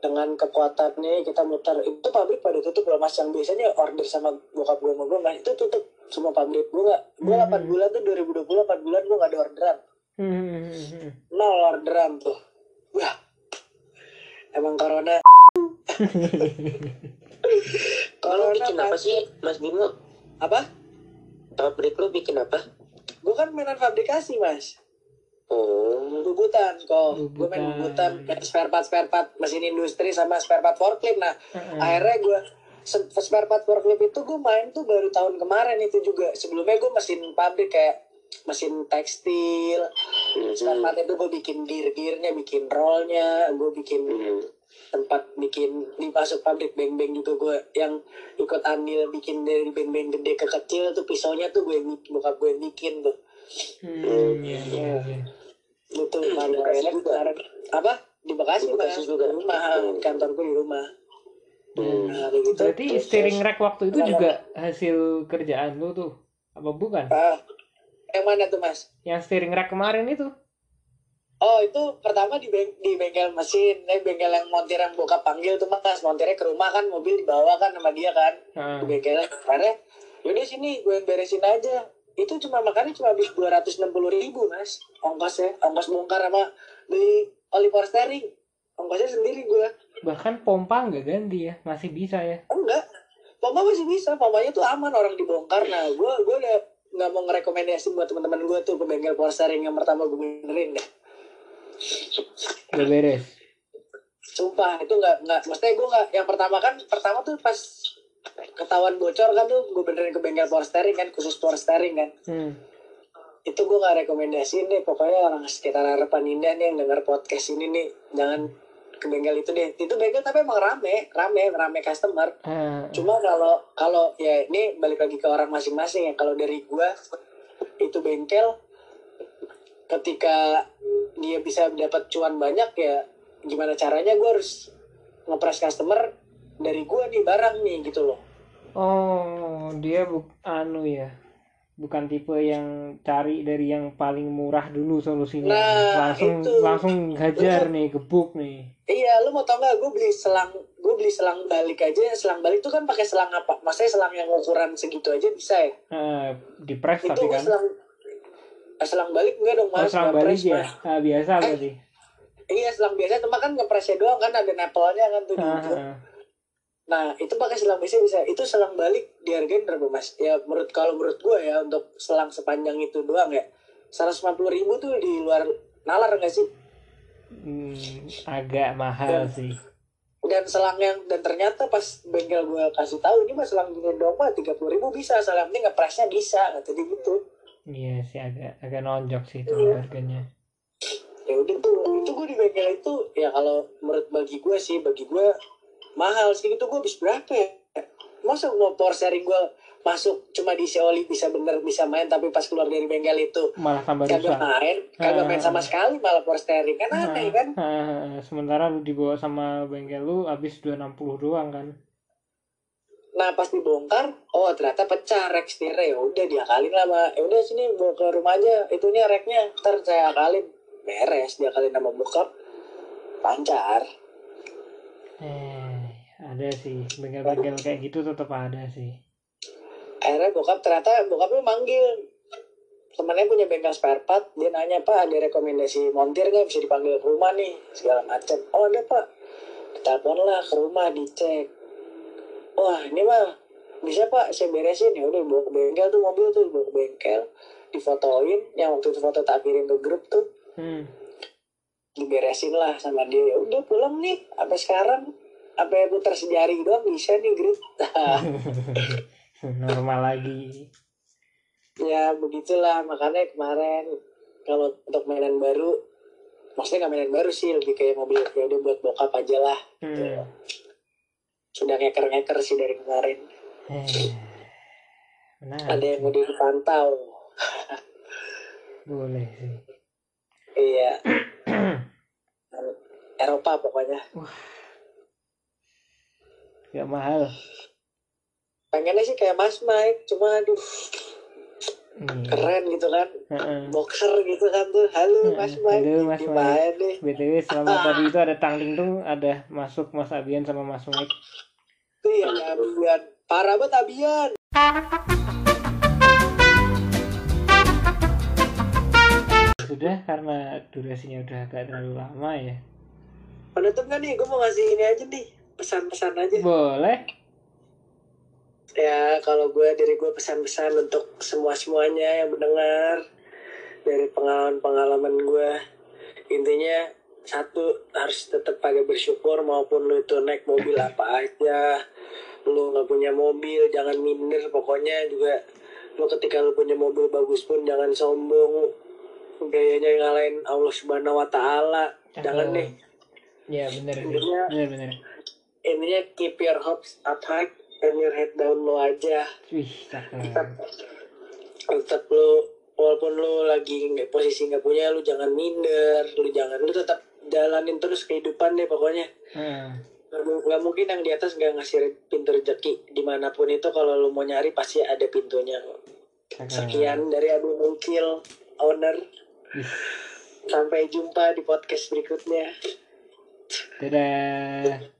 dengan kekuatannya kita muter. Itu pabrik pada tutup loh mas. Yang biasanya order sama bokap gue sama gue mas itu tutup semua pabrik. Gue nggak gue Hmm. 8 bulan tuh 2020 8 bulan gue nggak ada orderan. Hmm, hmm, hmm, nol orderan tuh. Wah. Emang corona. Kalau corona bikin apa sih, Mas Bimo? Apa? Pabrik lu bikin apa? gue kan mainan fabrikasi mas. Oh, bubutan kok. Gue main bubutan. main spare part spare part mesin industri sama spare part forklift. Nah Heeh. akhirnya gue spare part forklift itu gue main tuh baru tahun kemarin itu juga. Sebelumnya gue mesin pabrik kayak mesin tekstil. Spare part itu gue bikin gear gearnya bikin rollnya gue bikin Hmm. Tempat bikin di masuk pabrik beng beng juga gue yang ikut andil bikin dari beng beng gede ke kecil tuh pisaunya tuh gue bokap gue yang bikin tuh. Hmm, iya, iya, iya. itu Hmm, kemarin. Apa? Di Bekasi Di Bekasi juga. rumah. Hmm. kantorku di rumah. Hmm. nah gitu. Berarti Terus- steering rack waktu itu juga hasil kerjaan lu tuh? Apa bukan? ah, yang mana tuh mas? Yang steering rack kemarin itu? Oh itu pertama di beng di bengkel mesin. Eh bengkel yang montir yang bokap panggil tuh mas. Montirnya ke rumah kan mobil dibawa kan sama dia kan. Heeh. di bengkelnya akhirnya yaudah sini gue yang beresin aja. Itu cuma makannya cuma habis dua ratus enam puluh ribu mas. Ongkosnya ongkos bongkar sama beli oli power steering. Ongkosnya sendiri gue Bahkan pompa nggak ganti ya, masih bisa ya. enggak. Pompa masih bisa. Pompanya tuh aman orang dibongkar. Nah gue gue udah nggak mau ngerekomendasi buat teman-teman gue tuh ke bengkel power steering yang pertama gue benerin deh Udah beres. sumpah itu nggak nggak maksudnya gue nggak yang pertama kan pertama tuh pas ketahuan bocor kan tuh gue benerin ke bengkel power steering kan khusus power steering kan. Hmm. itu gue nggak rekomendasiin deh pokoknya orang sekitar harapan indah nih yang denger podcast ini nih jangan ke bengkel itu deh. Itu bengkel tapi emang rame rame rame customer. Ah, cuma kalau kalau ya ini balik lagi ke orang masing-masing ya. Kalau dari gue itu bengkel ketika dia bisa dapat cuan banyak ya gimana caranya gue harus ngepres customer dari gue nih barang nih gitu loh Oh, dia bu anu ya. Bukan tipe yang cari dari yang paling murah dulu solusinya. Nah, langsung itu. langsung hajar nih, gebuk nih. Iya, lu mau tau nggak? Gue beli selang, gue beli selang balik aja. Selang balik tuh kan pakai selang apa? Maksudnya selang yang ukuran segitu aja bisa ya? Ah, di press itu tapi kan. selang, selang balik enggak dong Oh, mas? serang Nggak balik ya. Mas. Ah, biasa berarti. Iya, selang biasa cuma kan ngepresnya doang kan ada nepelnya kan tuh. di Ah, ujung. ah. Nah, itu pakai selang biasa bisa. Itu selang balik dihargain berapa mas? Ya menurut kalau menurut gue ya untuk selang sepanjang itu doang ya. 150 ribu tuh di luar nalar nggak sih? Hmm, agak mahal Dan- sih. dan selang yang dan ternyata pas bengkel gue kasih tahu ini mah selang gini doang mah tiga puluh ribu bisa selang penting ngepresnya bisa kata dia gitu Iya sih agak agak nonjok sih itu Iya. harganya. ya udah tuh itu gue di bengkel itu ya kalau menurut bagi gue sih bagi gue mahal sih itu gue habis berapa ya masa power sharing gue masuk cuma diisi oli bisa bener bisa main tapi pas keluar dari bengkel itu Malah tambah kagak rusak. main kagak main sama Ah. sekali malah power steering kan aneh kan Ah, sementara lu dibawa sama bengkel lu habis 260 doang kan. Nah pas dibongkar, oh ternyata pecah rek setirnya ya udah diakalin lah ma. Ya udah sini bawa ke rumah aja, itunya reknya. Ntar saya akalin. Beres diakalin sama bokap. Lancar. Eh, ada sih. Bengkel-bengkel kayak gitu tetap ada sih. Akhirnya bokap ternyata bokapnya manggil. Temennya punya bengkel spare part, dia nanya pak ada rekomendasi montir nggak? Bisa dipanggil ke rumah nih. Segala macam. Oh ada pak, telepon lah ke rumah dicek. Wah ini mah bisa pak. Saya beresin. Ya udah bawa ke bengkel tuh mobil tuh bawa ke bengkel. Difotoin. Yang waktu itu foto tak kirim ke grup tuh. Hmm. diberesin lah sama dia. Ya udah pulang nih. Sampai sekarang sampai putar sejari doang bisa nih grup. Normal lagi. ya begitulah. Makanya kemarin kalau untuk mainan baru maksudnya nggak mainan baru sih lebih kayak mobil. Ya udah buat bokap aja lah Hmm. Sudah ngeker ngeker sih dari kemarin Eh, Menarik. ada yang udah dipantau Boleh sih. iya Eropa pokoknya Gak mahal. pengennya sih kayak Mas Mike cuma aduh. Keren gitu kan. Heeh. boxer gitu kan tuh. Halo Mas Mike Halo, Mas gimana nih. BTW selama tadi itu ada tangling tuh ada masuk Mas Abian sama Mas Mike. tuh ya Abian parah banget Abian. Sudah karena durasinya udah agak terlalu lama ya. penutup nggak nih? Gue mau ngasih ini aja nih. Pesan-pesan aja. Boleh. Ya kalau gue dari gue pesan-pesan untuk semua semuanya yang mendengar dari pengalaman-pengalaman gue intinya satu harus tetap pada bersyukur maupun lu itu naik mobil apa aja lu nggak punya mobil jangan minder pokoknya juga lu ketika lu punya mobil bagus pun jangan sombong gayanya ngalahin Allah Subhanahu Wa Taala jangan deh Ya sih. Intinya- Bener bener. intinya keep your hopes up high and your head down low aja? Wih, cakep. tetap lu walaupun lu lagi nggak posisi nggak punya lu jangan minder lu jangan lu tetap jalanin terus kehidupan deh pokoknya. Nggak- nggak mungkin yang di atas nggak ngasih pintu rezeki di mana pun itu kalau lu mau nyari pasti ada pintunya. Kok sekian dari Abu Mungkil owner. Sampai jumpa di podcast berikutnya. Dadah.